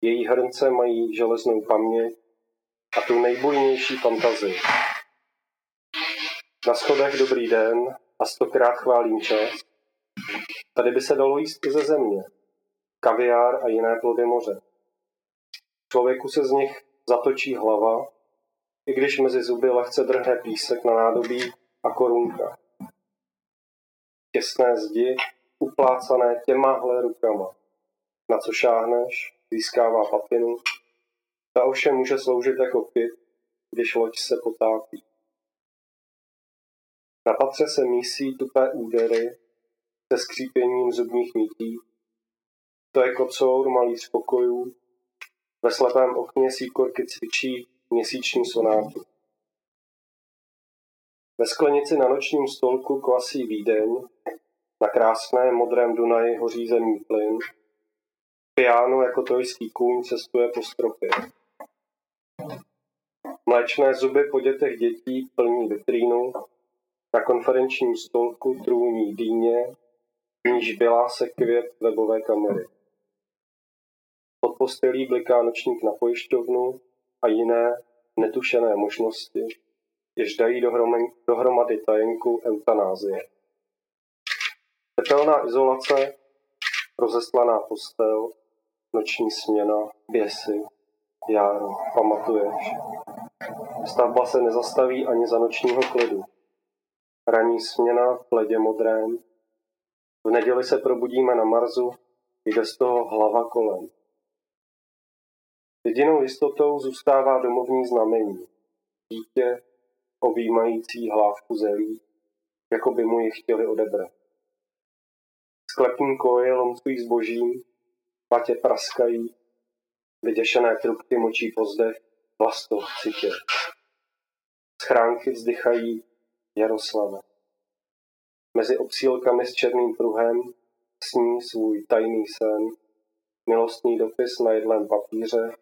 její hrnce mají železnou paměť a tu nejbujnější fantazii. Na schodech dobrý den a stokrát chválím čas. Tady by se dalo jíst i ze země. Kaviár a jiné plody moře. Člověku se z nich zatočí hlava, i když mezi zuby lehce drhne písek na nádobí a korunka. Těsné zdi, uplácané těmahle rukama. Na co šáhneš, získává papinu. Ta ovšem může sloužit jako pit, když loď se potápí. Na patře se mísí tupé údery se skřípěním zubních nití. To je kocour malých pokojů. Ve slepém okně síkorky cvičí měsíční sonátu. Ve sklenici na nočním stolku kvasí Vídeň, na krásném modrém Dunaji hoří zemní plyn, piano jako tojský kůň cestuje po stropě. Mléčné zuby po dětech dětí plní vitrínu, na konferenčním stolku trůní dýně, níž byla se květ webové kamery. Pod postelí bliká nočník na pojišťovnu a jiné netušené možnosti, jež dají dohromady, tajenku eutanázie. Tepelná izolace, rozeslaná postel, noční směna, běsy, járo, pamatuješ. Stavba se nezastaví ani za nočního klidu. Ranní směna v ledě modrém. V neděli se probudíme na Marsu, jde z toho hlava kolem. Jedinou jistotou zůstává domovní znamení. Dítě, objímající hlávku zelí, jako by mu ji chtěli odebrat. Sklepní koje lomcují zbožím, patě praskají, vyděšené trubky močí pozdech, vlasto citě. Schránky vzdychají Jaroslava. Mezi obsílkami s černým pruhem sní svůj tajný sen, milostný dopis na jedlém papíře,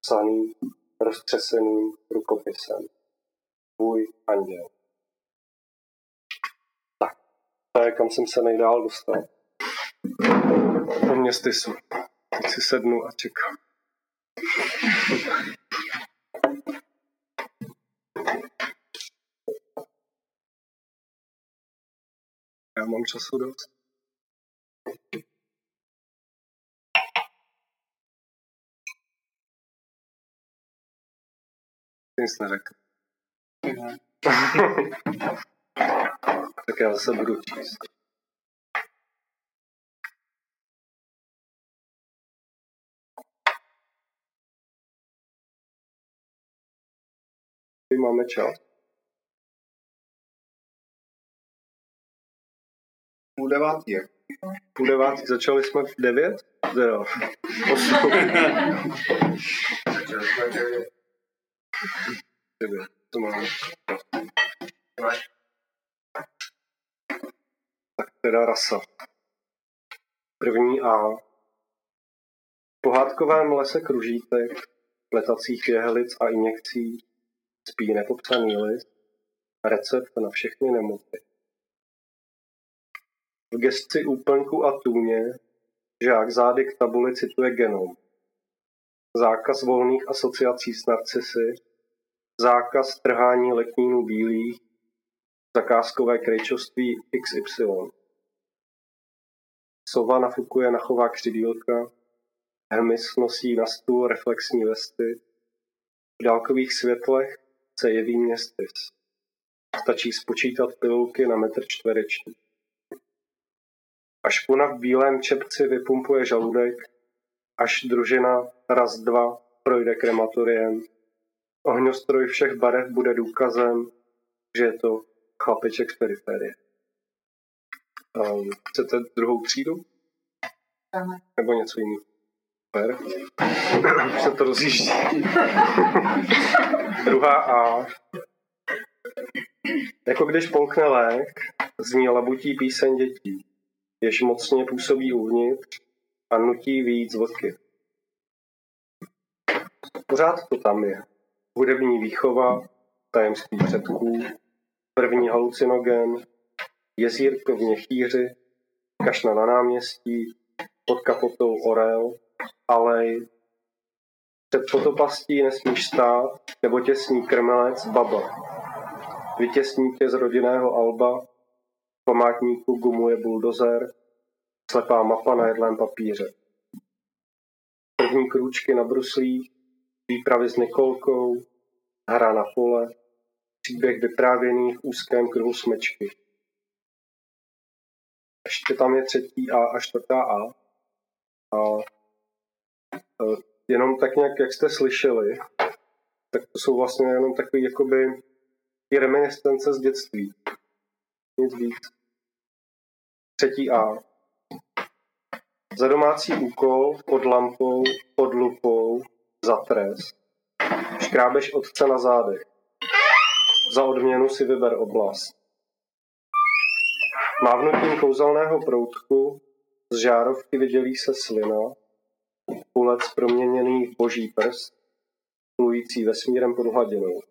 psaný roztřeseným rukopisem. Tvůj anděl. Tak, to je, kam jsem se nejdál dostal. Po mě stysu. Teď si sednu a čekám. Já mám času dost. Nic neřekl. tak já zase budu číst. Máme čas. Půl devátý. jak? Půl devátý, začali jsme v devět? Teda, osm. Začali jsme devět. devět, to máme. Tak teda rasa. První A. V pohádkovém lese kružítek, letacích jehlic a injekcí spí nepopsaný list, recept na všechny nemoci. V gesci úplňku a tůně žák zády k tabuli cituje genom. Zákaz volných asociací s narcisy, zákaz trhání letnínů bílých, zakázkové krejčoství XY. Sova nafukuje na chová křidílka, Hemis nosí na stůl reflexní vesty, v dálkových světlech se jeví městys. Stačí spočítat pilulky na metr čtvereční. Až puna v bílém čepci vypumpuje žaludek, až družina raz dva projde krematoriem, ohňostroj všech barev bude důkazem, že je to chlapeček z periferie. Um, chcete druhou třídu? Ano. Nebo něco jiného? Super. Už se to rozjíždí. (laughs) Druhá A. Jako když polkne lék, zní labutí píseň dětí, jež mocně působí uvnitř a nutí víc vodky. Pořád to tam je. Hudební výchova, tajemství předků, první halucinogen, jezírko v Měchýři, kašna na náměstí, pod kapotou orel, alej, před fotopastí nesmíš stát, nebo těsní krmelec baba. Vytěsní tě z rodinného alba, památníku gumuje buldozer, slepá mapa na jedlém papíře. První krůčky na bruslích, výpravy s Nikolkou, hra na pole, příběh vyprávěný v úzkém kruhu smečky. Ještě tam je třetí A a čtvrtá A. A e, jenom tak nějak, jak jste slyšeli, tak to jsou vlastně jenom takové jakoby ty reminiscence z dětství. Nic víc. Třetí A. Za domácí úkol, pod lampou, pod lupou, za trest. Škrábeš otce na zádech. Za odměnu si vyber oblast. Mávnutím kouzelného proutku z žárovky vydělí se slina, pulec proměněný v boží prst, plující vesmírem pod hladinou.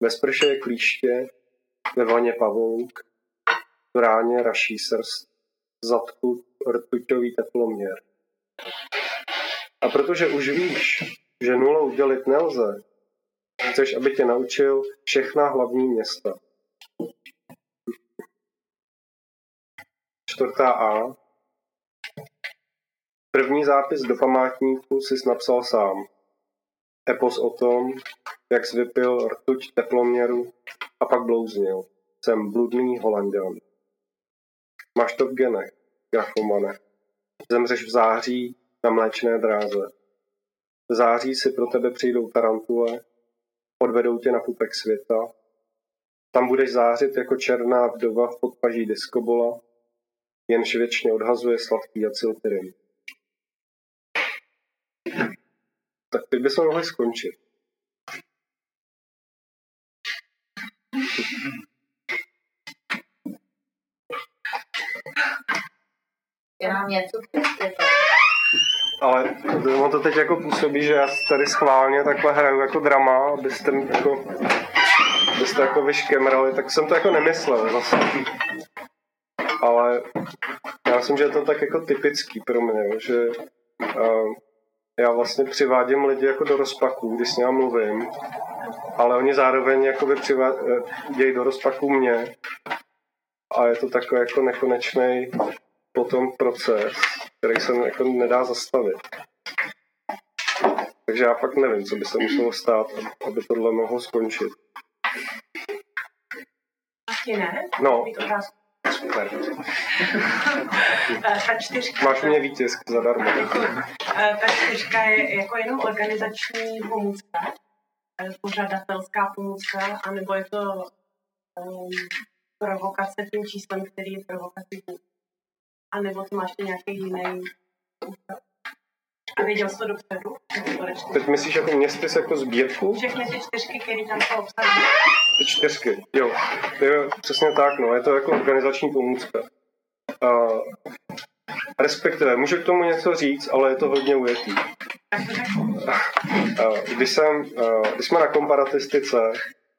Ve sprše je klíště, ve vaně pavouk, v ráně raší srst, v zadku rtuťový teploměr. A protože už víš, že nulou dělit nelze, chceš, aby tě naučil všechna hlavní města. Čtvrtá A. První zápis do památníku si napsal sám. Epos o tom, jak vypil rtuť teploměru a pak blouznil. Jsem bludný holanděn. Máš to v genech, grafomane. Zemřeš v září na mléčné dráze. V září si pro tebe přijdou tarantule, odvedou tě na pupek světa. Tam budeš zářit jako černá vdova v podpaží diskobola, jenž věčně odhazuje sladký acyltyrin. Tak teď bychom mohli skončit. Něco. Ale ono to teď jako působí, že já tady schválně takhle hraju jako drama, abyste mi jako, abyste jako vyškemrali, tak jsem to jako nemyslel zase. Ale já myslím, že je to tak jako typický pro mě, že uh, já vlastně přivádím lidi jako do rozpaků, když s nimi mluvím, ale oni zároveň jakoby přivádějí do rozpaků mě a je to takový jako nekonečný potom proces, který se jako nedá zastavit. Takže já fakt nevím, co by se muselo stát, aby tohle mohlo skončit. Taky ne? No. Super. Eh, Ta čtyřka, Máš mě výtisk zadarmo. eh, ta čtyřka je jako jenom organizační pomůcka, eh, pořadatelská pomůcka, anebo je to um, provokace tím číslem, který je provokativní. A nebo to máš nějaký jiný. A věděl jsi to dopředu? Teď myslíš jako městys jako sbírku? Všechny ty čtyřky, které tam jsou obsaženy. Ty čtyřky, jo. jo. Přesně tak, no. Je to jako organizační pomůcka. Uh, respektive, můžu k tomu něco říct, ale je to hodně ujetý. Uh, když, jsem, uh, když jsme na komparatistice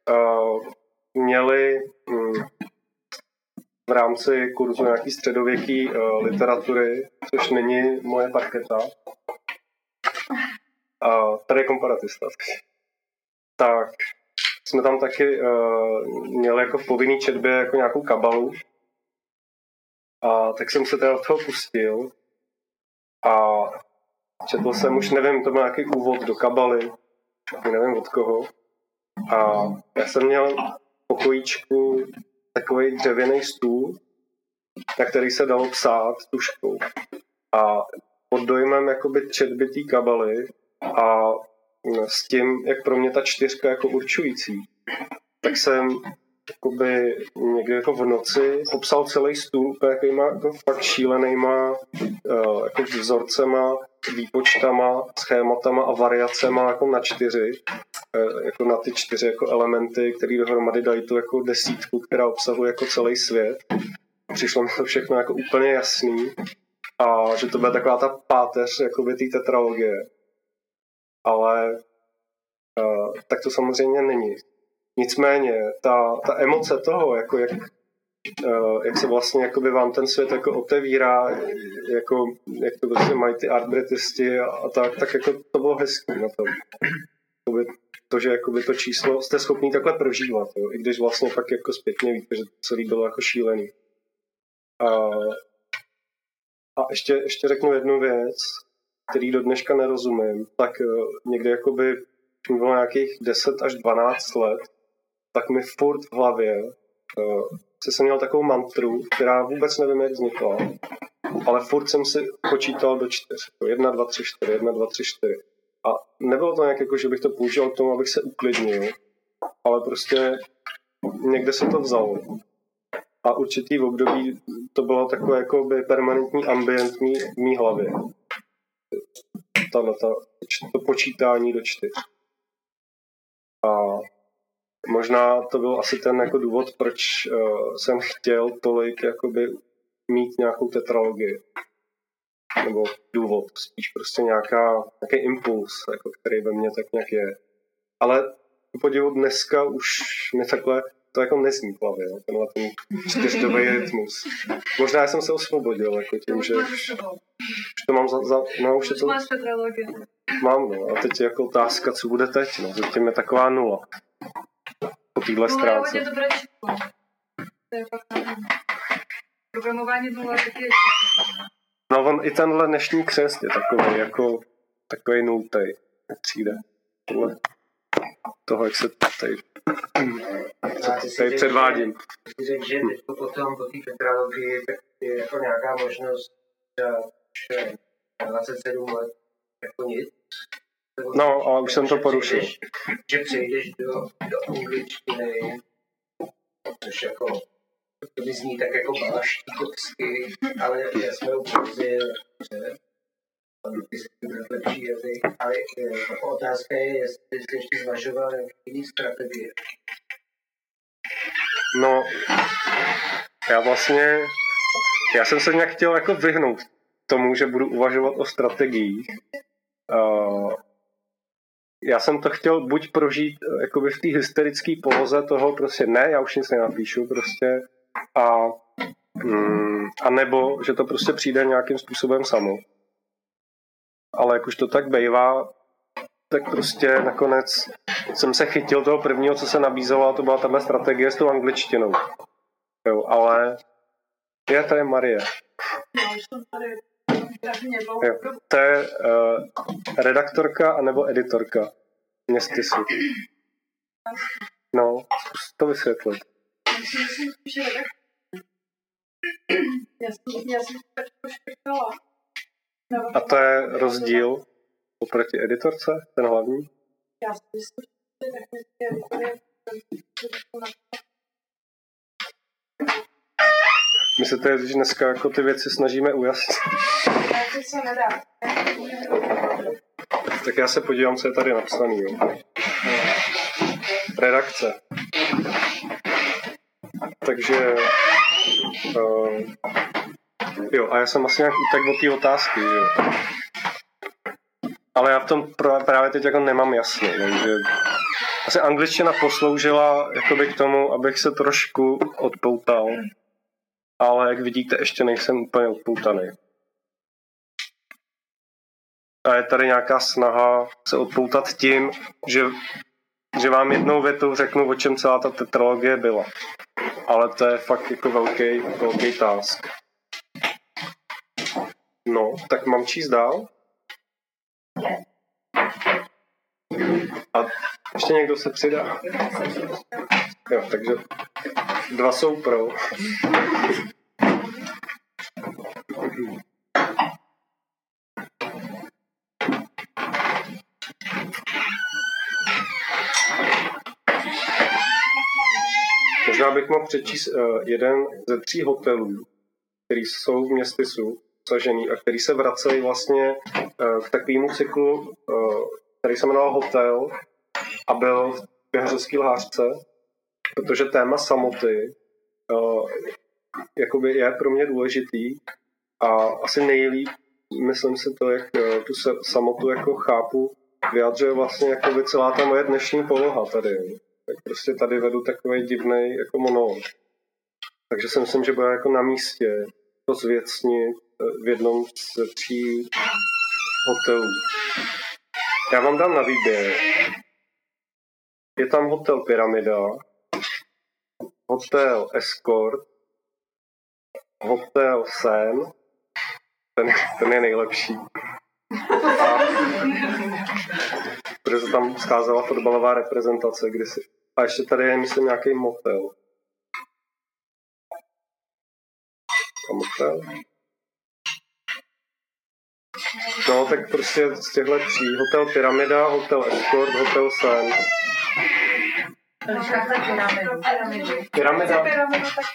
uh, měli um, v rámci kurzu nějaký středověký uh, literatury, což není moje parketa, uh, tady je komparatista. Tak jsme tam taky uh, měli jako v povinný četbě jako nějakou kabalu. A tak jsem se teda toho pustil a četl jsem, už nevím, to byl nějaký úvod do kabaly, nevím od koho. A já jsem měl pokojíčku takový dřevěný stůl, na který se dalo psát tuškou. A pod dojmem jakoby četby té kabaly a s tím, jak pro mě ta čtyřka jako určující, tak jsem jakoby někdy jako v noci popsal celý stůl takovýma jako fakt šílenýma uh, jako vzorcema, výpočtama, schématama a variacema jako na čtyři, uh, jako na ty čtyři jako elementy, které dohromady dají tu jako desítku, která obsahuje jako celý svět. Přišlo mi to všechno jako úplně jasný a že to bude taková ta páteř jakoby té tetralogie. Ale uh, tak to samozřejmě není. Nicméně ta, ta emoce toho, jako jak, uh, jak se vlastně jakoby vám ten svět jako otevírá, jako, jak to vlastně mají ty artbretisti a, a tak, tak jako to bylo hezký na tom. Jakoby to, že jakoby to číslo jste schopný takhle prožívat, jo? i když vlastně pak jako zpětně víte, že to celý bylo jako šílený. A, a ještě, ještě řeknu jednu věc, který do dneška nerozumím, tak uh, někdy jakoby bylo nějakých 10 až 12 let, tak mi furt v hlavě uh, jsem měl takovou mantru, která vůbec nevím, jak vznikla, ale furt jsem si počítal do čtyř. Jako jedna, dva, tři, čtyři, jedna, dva, tři, čtyři. A nebylo to nějak jako, že bych to použil k tomu, abych se uklidnil, ale prostě někde se to vzalo. A určitý v období to bylo takové jako by permanentní ambient v mý hlavě. Tato, to počítání do čtyř. A možná to byl asi ten jako důvod, proč uh, jsem chtěl tolik jakoby mít nějakou tetralogii. Nebo důvod, spíš prostě nějaká, nějaký impuls, jako který ve mně tak nějak je. Ale podivu dneska už mi takhle to jako nezní v hlavě, no, tenhle ten čtyřdobý rytmus. Možná jsem se osvobodil, jako tím, že už to mám za, za no už je to, Máš mám, no, a teď je jako otázka, co bude teď, no, zatím je taková nula. Po téhle je stránce. hodně dobré číslo. To je fakt. Programování nula taky je No on i tenhle dnešní křest je takový jako takový nultej, jak přijde. Podle toho, jak se tady, tady předvádím. Řekl, že teď potom po té tetralogii je jako nějaká možnost třeba už eh, 27 let jako nic. No, ale už jsem to že porušil. přejdeš- Že přejdeš do, do angličtiny, což jako to mi zní tak jako balaštíkovsky, ale já jsme že vybrat lepší jazyk, ale otázka je, jestli jsi ještě zvažoval strategie. No, já vlastně, já jsem se nějak chtěl jako vyhnout tomu, že budu uvažovat o strategiích. Já jsem to chtěl buď prožít eh, jakoby v té hysterické poloze toho prostě ne, já už nic nenapíšu prostě a, mm, a nebo, že to prostě přijde nějakým způsobem samo. Ale jak už to tak bývá, tak prostě nakonec jsem se chytil toho prvního, co se nabízelo, a to byla tahle strategie s tou angličtinou. Jo, ale je to Marie. Tady dlouho. Jo. To je uh, redaktorka anebo editorka městysu. No, zkus to vysvětlit. Já jsem, já jsem tak škrtala. A to je rozdíl oproti editorce, ten hlavní? Já si myslím, že technicky editor je My se tady dneska jako ty věci snažíme ujasnit. Tak já se podívám, co je tady napsaný. Jo. Redakce. Takže... Uh, jo, a já jsem asi nějak utek od té otázky, jo. Ale já v tom právě teď jako nemám jasně, takže asi angličtina posloužila jakoby k tomu, abych se trošku odpoutal, ale jak vidíte, ještě nejsem úplně odpoutaný. A je tady nějaká snaha se odpoutat tím, že, že vám jednou větou řeknu, o čem celá ta tetralogie byla. Ale to je fakt jako velký, velký task. No, tak mám číst dál? A ještě někdo se přidá? Jo, takže dva jsou pro. Možná bych mohl přečíst uh, jeden ze tří hotelů, který jsou v městysu sažený a který se vracejí vlastně uh, k takovému cyklu, uh, který se jmenoval Hotel a byl v běhařovský lhářce, protože téma samoty uh, jakoby je pro mě důležitý a asi nejlíp, myslím si to, jak tu samotu jako chápu, vyjadřuje vlastně jako celá ta moje dnešní poloha tady. Tak prostě tady vedu takový divný jako monolog. Takže si myslím, že bude jako na místě to zvěcnit eh, v jednom ze tří hotelů. Já vám dám na výběr. Je tam hotel Pyramida, hotel Escort, hotel Sen, ten, ten je nejlepší. A, protože tam scházela fotbalová reprezentace kdysi. A ještě tady je, myslím, nějaký motel. A motel? No, tak prostě z těchto tří. Hotel Pyramida, Hotel Escort, Hotel Sen. Pyramida,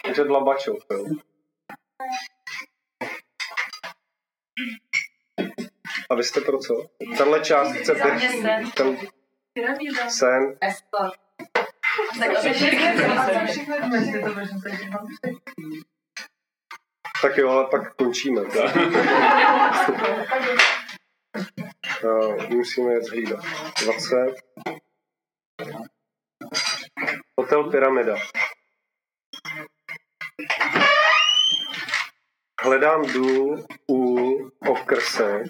takže Dlabačov, jo. A vy jste pro co? Tenhle část chcete? Ten sen. Tak jo, ale pak končíme. Tak. (laughs) No, musíme jet hlídat. 20. Hotel Pyramida. Hledám důl, úl, okrsek,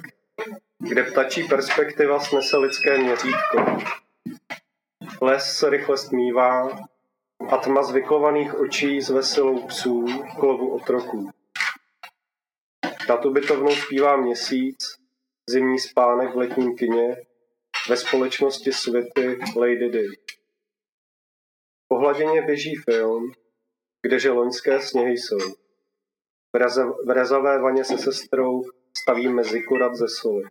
kde ptačí perspektiva snese lidské měřítko. Les se rychle stmívá a tma zvyklovaných očí s veselou psů k lovu otroků. Nad ubytovnou zpívá měsíc, zimní spánek v letním kině, ve společnosti světy Lady Di. Po hladině běží film, kdeže loňské sněhy jsou. V, rezavé vaně se sestrou staví mezi kurat ze soli.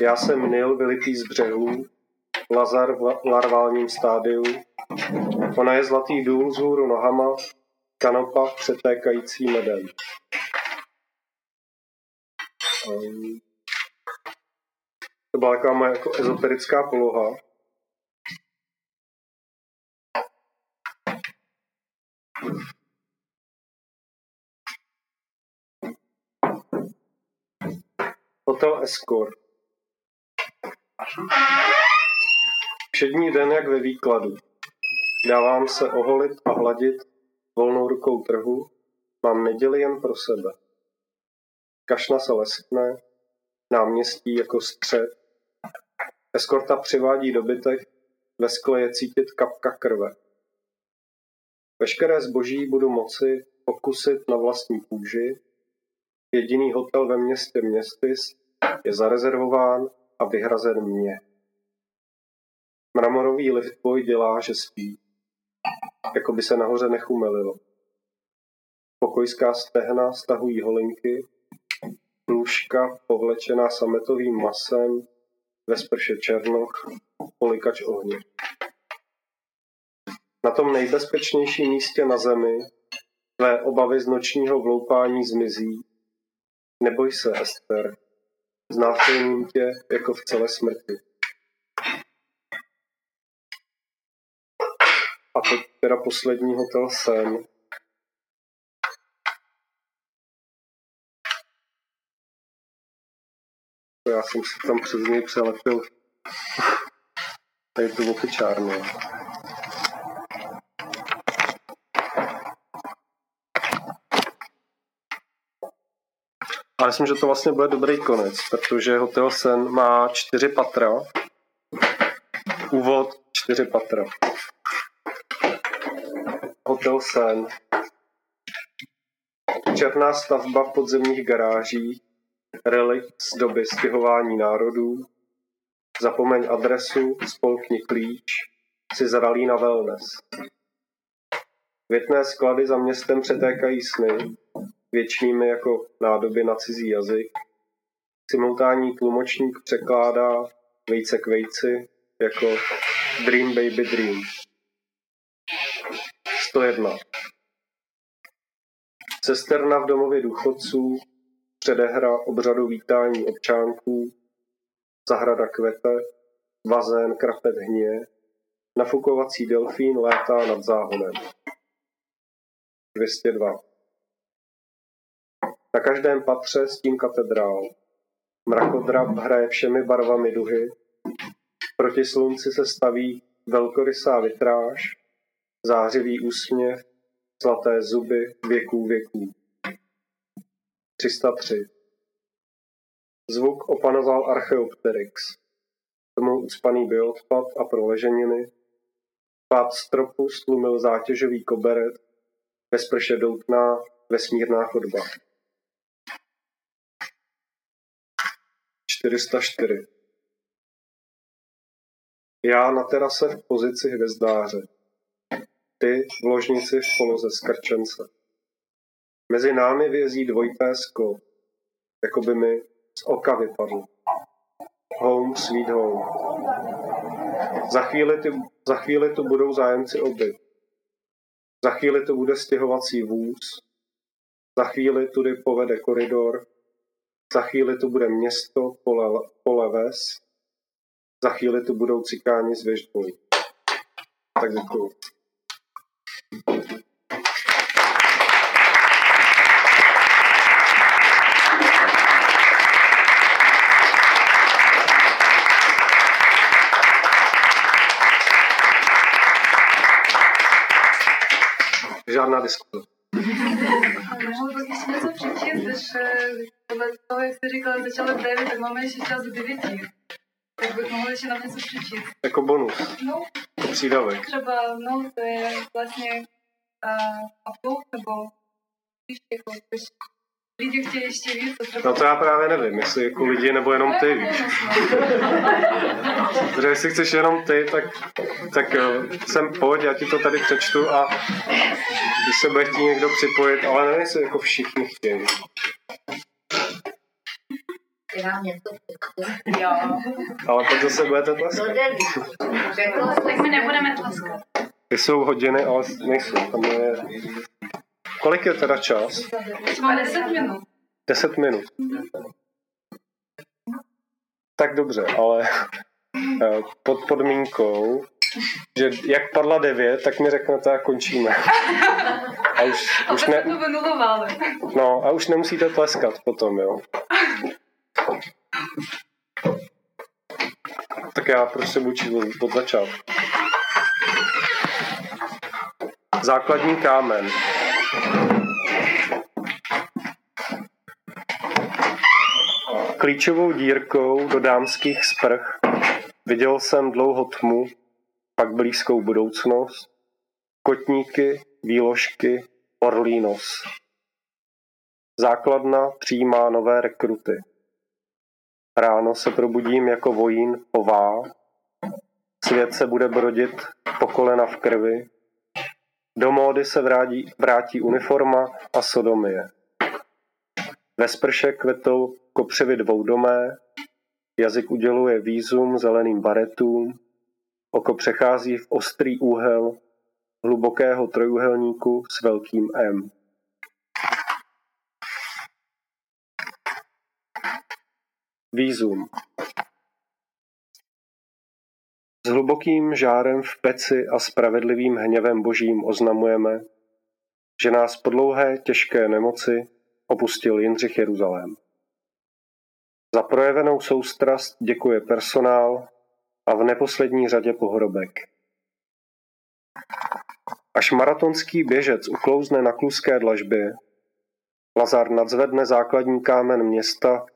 Já jsem Nil vylitý z břehů, Lazar v la- larválním stádiu. Ona je zlatý důl z hůru nohama, kanopa přetékající medem. To byla taková moje jako ezoterická poloha. Hotel Escort. Všední den jak ve výkladu. Dávám se oholit a hladit volnou rukou trhu, mám neděli jen pro sebe. Kašna se leskne, náměstí jako střed. Eskorta přivádí dobytek, ve skle je cítit kapka krve. Veškeré zboží budu moci pokusit na vlastní kůži. Jediný hotel ve městě Městys je zarezervován a vyhrazen mě. Mramorový liftboj dělá, že spí. Jako by se nahoře nechumelilo. Pokojská stehna stahují holinky, plůžka povlečená sametovým masem, ve sprše černoch, polikač ohně. Na tom nejbezpečnějším místě na zemi Tvé obavy z nočního vloupání zmizí. Neboj se, Ester. Znásilním tě jako v celé smrti. A teď teda poslední hotel sen. Já jsem si tam přes něj přelepil tady tu opičárnu. A myslím, že to vlastně bude dobrý konec, protože Hotel Sen má čtyři patra. Úvod čtyři patra. Hotel Sen. Černá stavba v podzemních garážích, relikt z doby stěhování národů, zapomeň adresu, spolkni klíč, si zralý na wellness. Větné sklady za městem přetékají sny, věčnými jako nádoby na cizí jazyk. Simultánní tlumočník překládá vejce k vejci jako Dream Baby Dream. 101. Sesterna v domově důchodců, předehra obřadu vítání občánků, zahrada kvete, bazén krapet hně, nafukovací delfín létá nad záhonem. 202. Na každém patře stín katedrál. Mrakodrap hraje všemi barvami duhy. Proti slunci se staví velkorysá vitráž, zářivý úsměv, zlaté zuby věků věků. 303. Zvuk opanoval Archeopteryx. Tomu ucpaný bioodpad a proleženiny. Pád stropu stlumil zátěžový koberet, ve sprše doutná vesmírná chodba. 404. Já na terase v pozici hvězdáře. Ty v ložnici v poloze skrčence. Mezi námi vězí dvojité sklo, jako by mi z oka vypadl. Home sweet home. Za chvíli, ty, za chvíli tu budou zájemci oby. Za chvíli to bude stěhovací vůz. Za chvíli tudy povede koridor za chvíli tu bude město, pole, pole ves, za chvíli tu budou cikáni z věždolí. Tak děkuju. Žádná bych ještě něco přečíst, toho, jak jsi říkal, začala v 9, tak máme ještě čas do 9. Tak bych mohl ještě na něco přečíst. Jako bonus. No, Jako přídavek. třeba, no, to je vlastně uh, apel, nebo víš, jako, lidi chtějí ještě víc, to. No to já právě nevím, jestli jako lidi nebo jenom ty, víš. Protože jestli chceš jenom ty, tak, tak jo, sem pojď, já ti to tady přečtu a když se bude chtít někdo připojit, ale nevím, jestli jako všichni chtějí. Já něco Jo. Ale pak zase budete tleskat. Tak my nebudeme tleskat. Ty jsou hodiny, ale nejsou. Tam je... Kolik je teda čas? Máme 10 minut. 10 minut. Tak dobře, ale eh, pod podmínkou, že jak padla 9, tak mi řeknete a končíme. A už, A už ne, no, a už nemusíte tleskat potom, jo. Tak já prostě budu od začátku. Základní kámen. Klíčovou dírkou do dámských sprch viděl jsem dlouho tmu, pak blízkou budoucnost, kotníky, výložky, orlí nos. Základna přijímá nové rekruty. Ráno se probudím jako vojín pová, svět se bude brodit po kolena v krvi, do módy se vrátí, vrátí uniforma a sodomie. Ve sprše kvetou kopřivy dvoudomé, jazyk uděluje výzum zeleným baretům, oko přechází v ostrý úhel hlubokého trojuhelníku s velkým M. Výzum. S hlubokým žárem v peci a spravedlivým hněvem božím oznamujeme, že nás po dlouhé těžké nemoci opustil Jindřich Jeruzalém. Za projevenou soustrast děkuje personál a v neposlední řadě pohrobek. Až maratonský běžec uklouzne na kluské dlažbě, Lazar nadzvedne základní kámen města,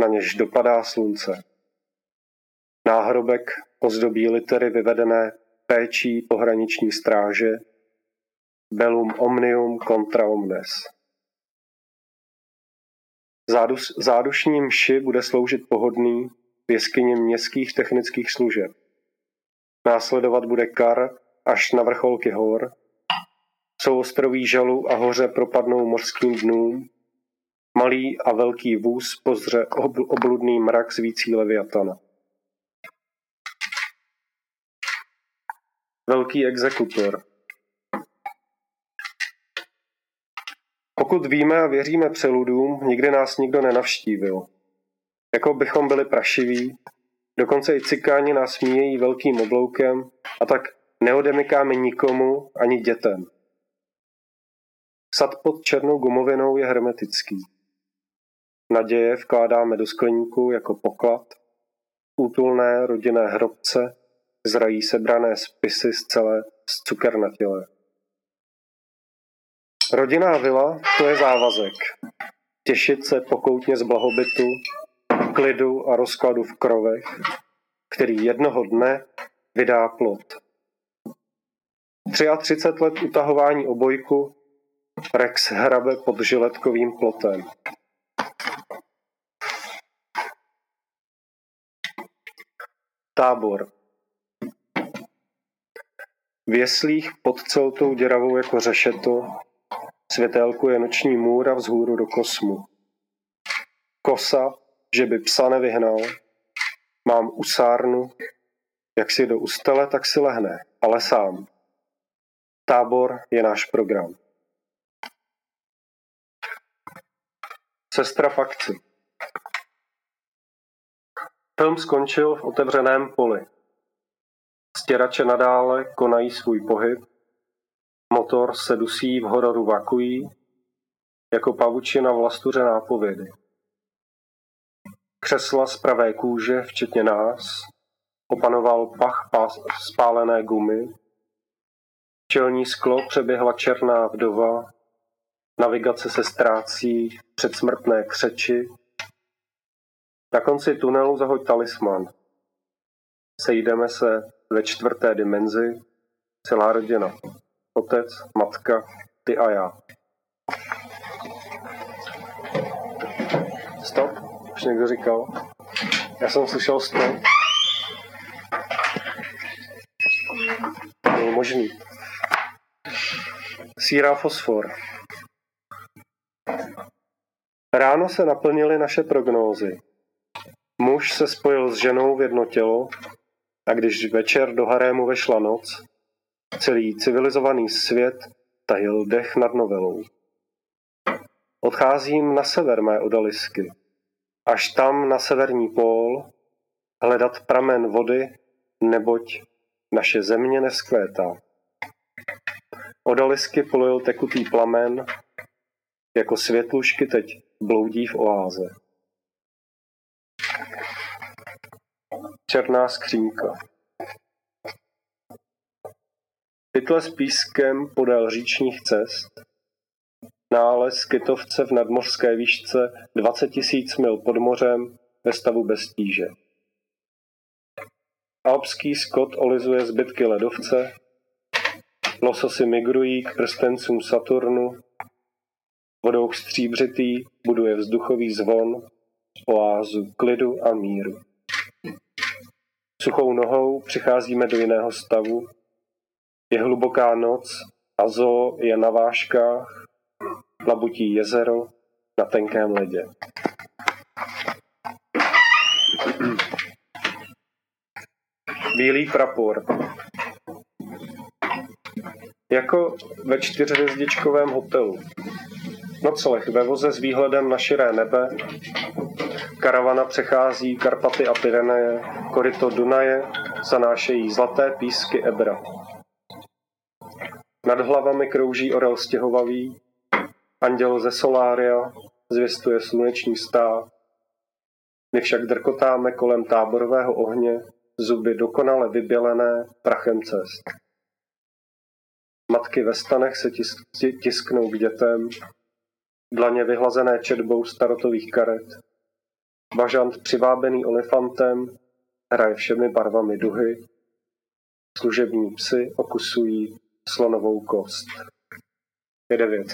na něž dopadá slunce. Náhrobek ozdobí litery vyvedené péčí pohraniční stráže Bellum omnium contra omnes. Zádus, zádušní mši bude sloužit pohodný v jeskyni městských technických služeb. Následovat bude kar až na vrcholky hor. Souostroví žalu a hoře propadnou mořským dnům. Malý a velký vůz pozře obludný mrak svící leviatana. Velký exekutor. Pokud víme a věříme přeludům, nikdy nás nikdo nenavštívil. Jako bychom byli prašiví, dokonce i cikáni nás smíjejí velkým obloukem a tak neodemykáme nikomu ani dětem. Sad pod černou gumovinou je hermetický. Naděje vkládáme do skleníku jako poklad, útulné rodinné hrobce zrají sebrané spisy z celé z cuker na těle. Rodinná vila to je závazek. Těšit se pokoutně z blahobytu, klidu a rozkladu v krovech, který jednoho dne vydá plot. 33 let utahování obojku Rex hrabe pod žiletkovým plotem. Tábor. V jeslích pod celou tou děravou jako řešeto Světélku je noční můra vzhůru do kosmu. Kosa, že by psa nevyhnal. Mám usárnu, jak si do ustele, tak si lehne, ale sám. Tábor je náš program. Sestra fakci. Film skončil v otevřeném poli. Stěrače nadále konají svůj pohyb, Motor se dusí v hororu vakuí, jako pavučina v lastuře nápovědy. Křesla z pravé kůže, včetně nás, opanoval pach pás, spálené gumy, čelní sklo přeběhla černá vdova, navigace se ztrácí předsmrtné křeči, na konci tunelu zahoď talisman. Sejdeme se ve čtvrté dimenzi, celá rodina. Otec, matka, ty a já. Stop, už někdo říkal. Já jsem slyšel stop. Bylo možný. Sírá fosfor. Ráno se naplnily naše prognózy. Muž se spojil s ženou v jedno tělo a když večer do harému vešla noc, Celý civilizovaný svět tajil dech nad novelou. Odcházím na sever mé odalisky. Až tam na severní pól hledat pramen vody, neboť naše země neskvétá. Odalisky polil tekutý plamen, jako světlušky teď bloudí v oáze. Černá skřínka. Pytle s pískem podél říčních cest, nález kytovce v nadmořské výšce 20 tisíc mil pod mořem ve stavu bez tíže. Alpský skot olizuje zbytky ledovce, lososy migrují k prstencům Saturnu, vodou stříbřitý buduje vzduchový zvon, oázu klidu a míru. Suchou nohou přicházíme do jiného stavu, je hluboká noc a zoo je na váškách, plabutí jezero na tenkém ledě. Bílý prapor. Jako ve čtyřhvězdičkovém hotelu. Nocleh ve voze s výhledem na širé nebe, Karavana přechází Karpaty a Pyreneje, koryto Dunaje zanášejí zlaté písky Ebra. Nad hlavami krouží orel stěhovavý, anděl ze Solária zvěstuje sluneční stáv. My však drkotáme kolem táborového ohně, zuby dokonale vybělené prachem cest. Matky ve stanech se tis- tisknou k dětem, dlaně vyhlazené četbou starotových karet. Bažant přivábený olifantem hraje všemi barvami duhy. Služební psy okusují slonovou kost. Je devět.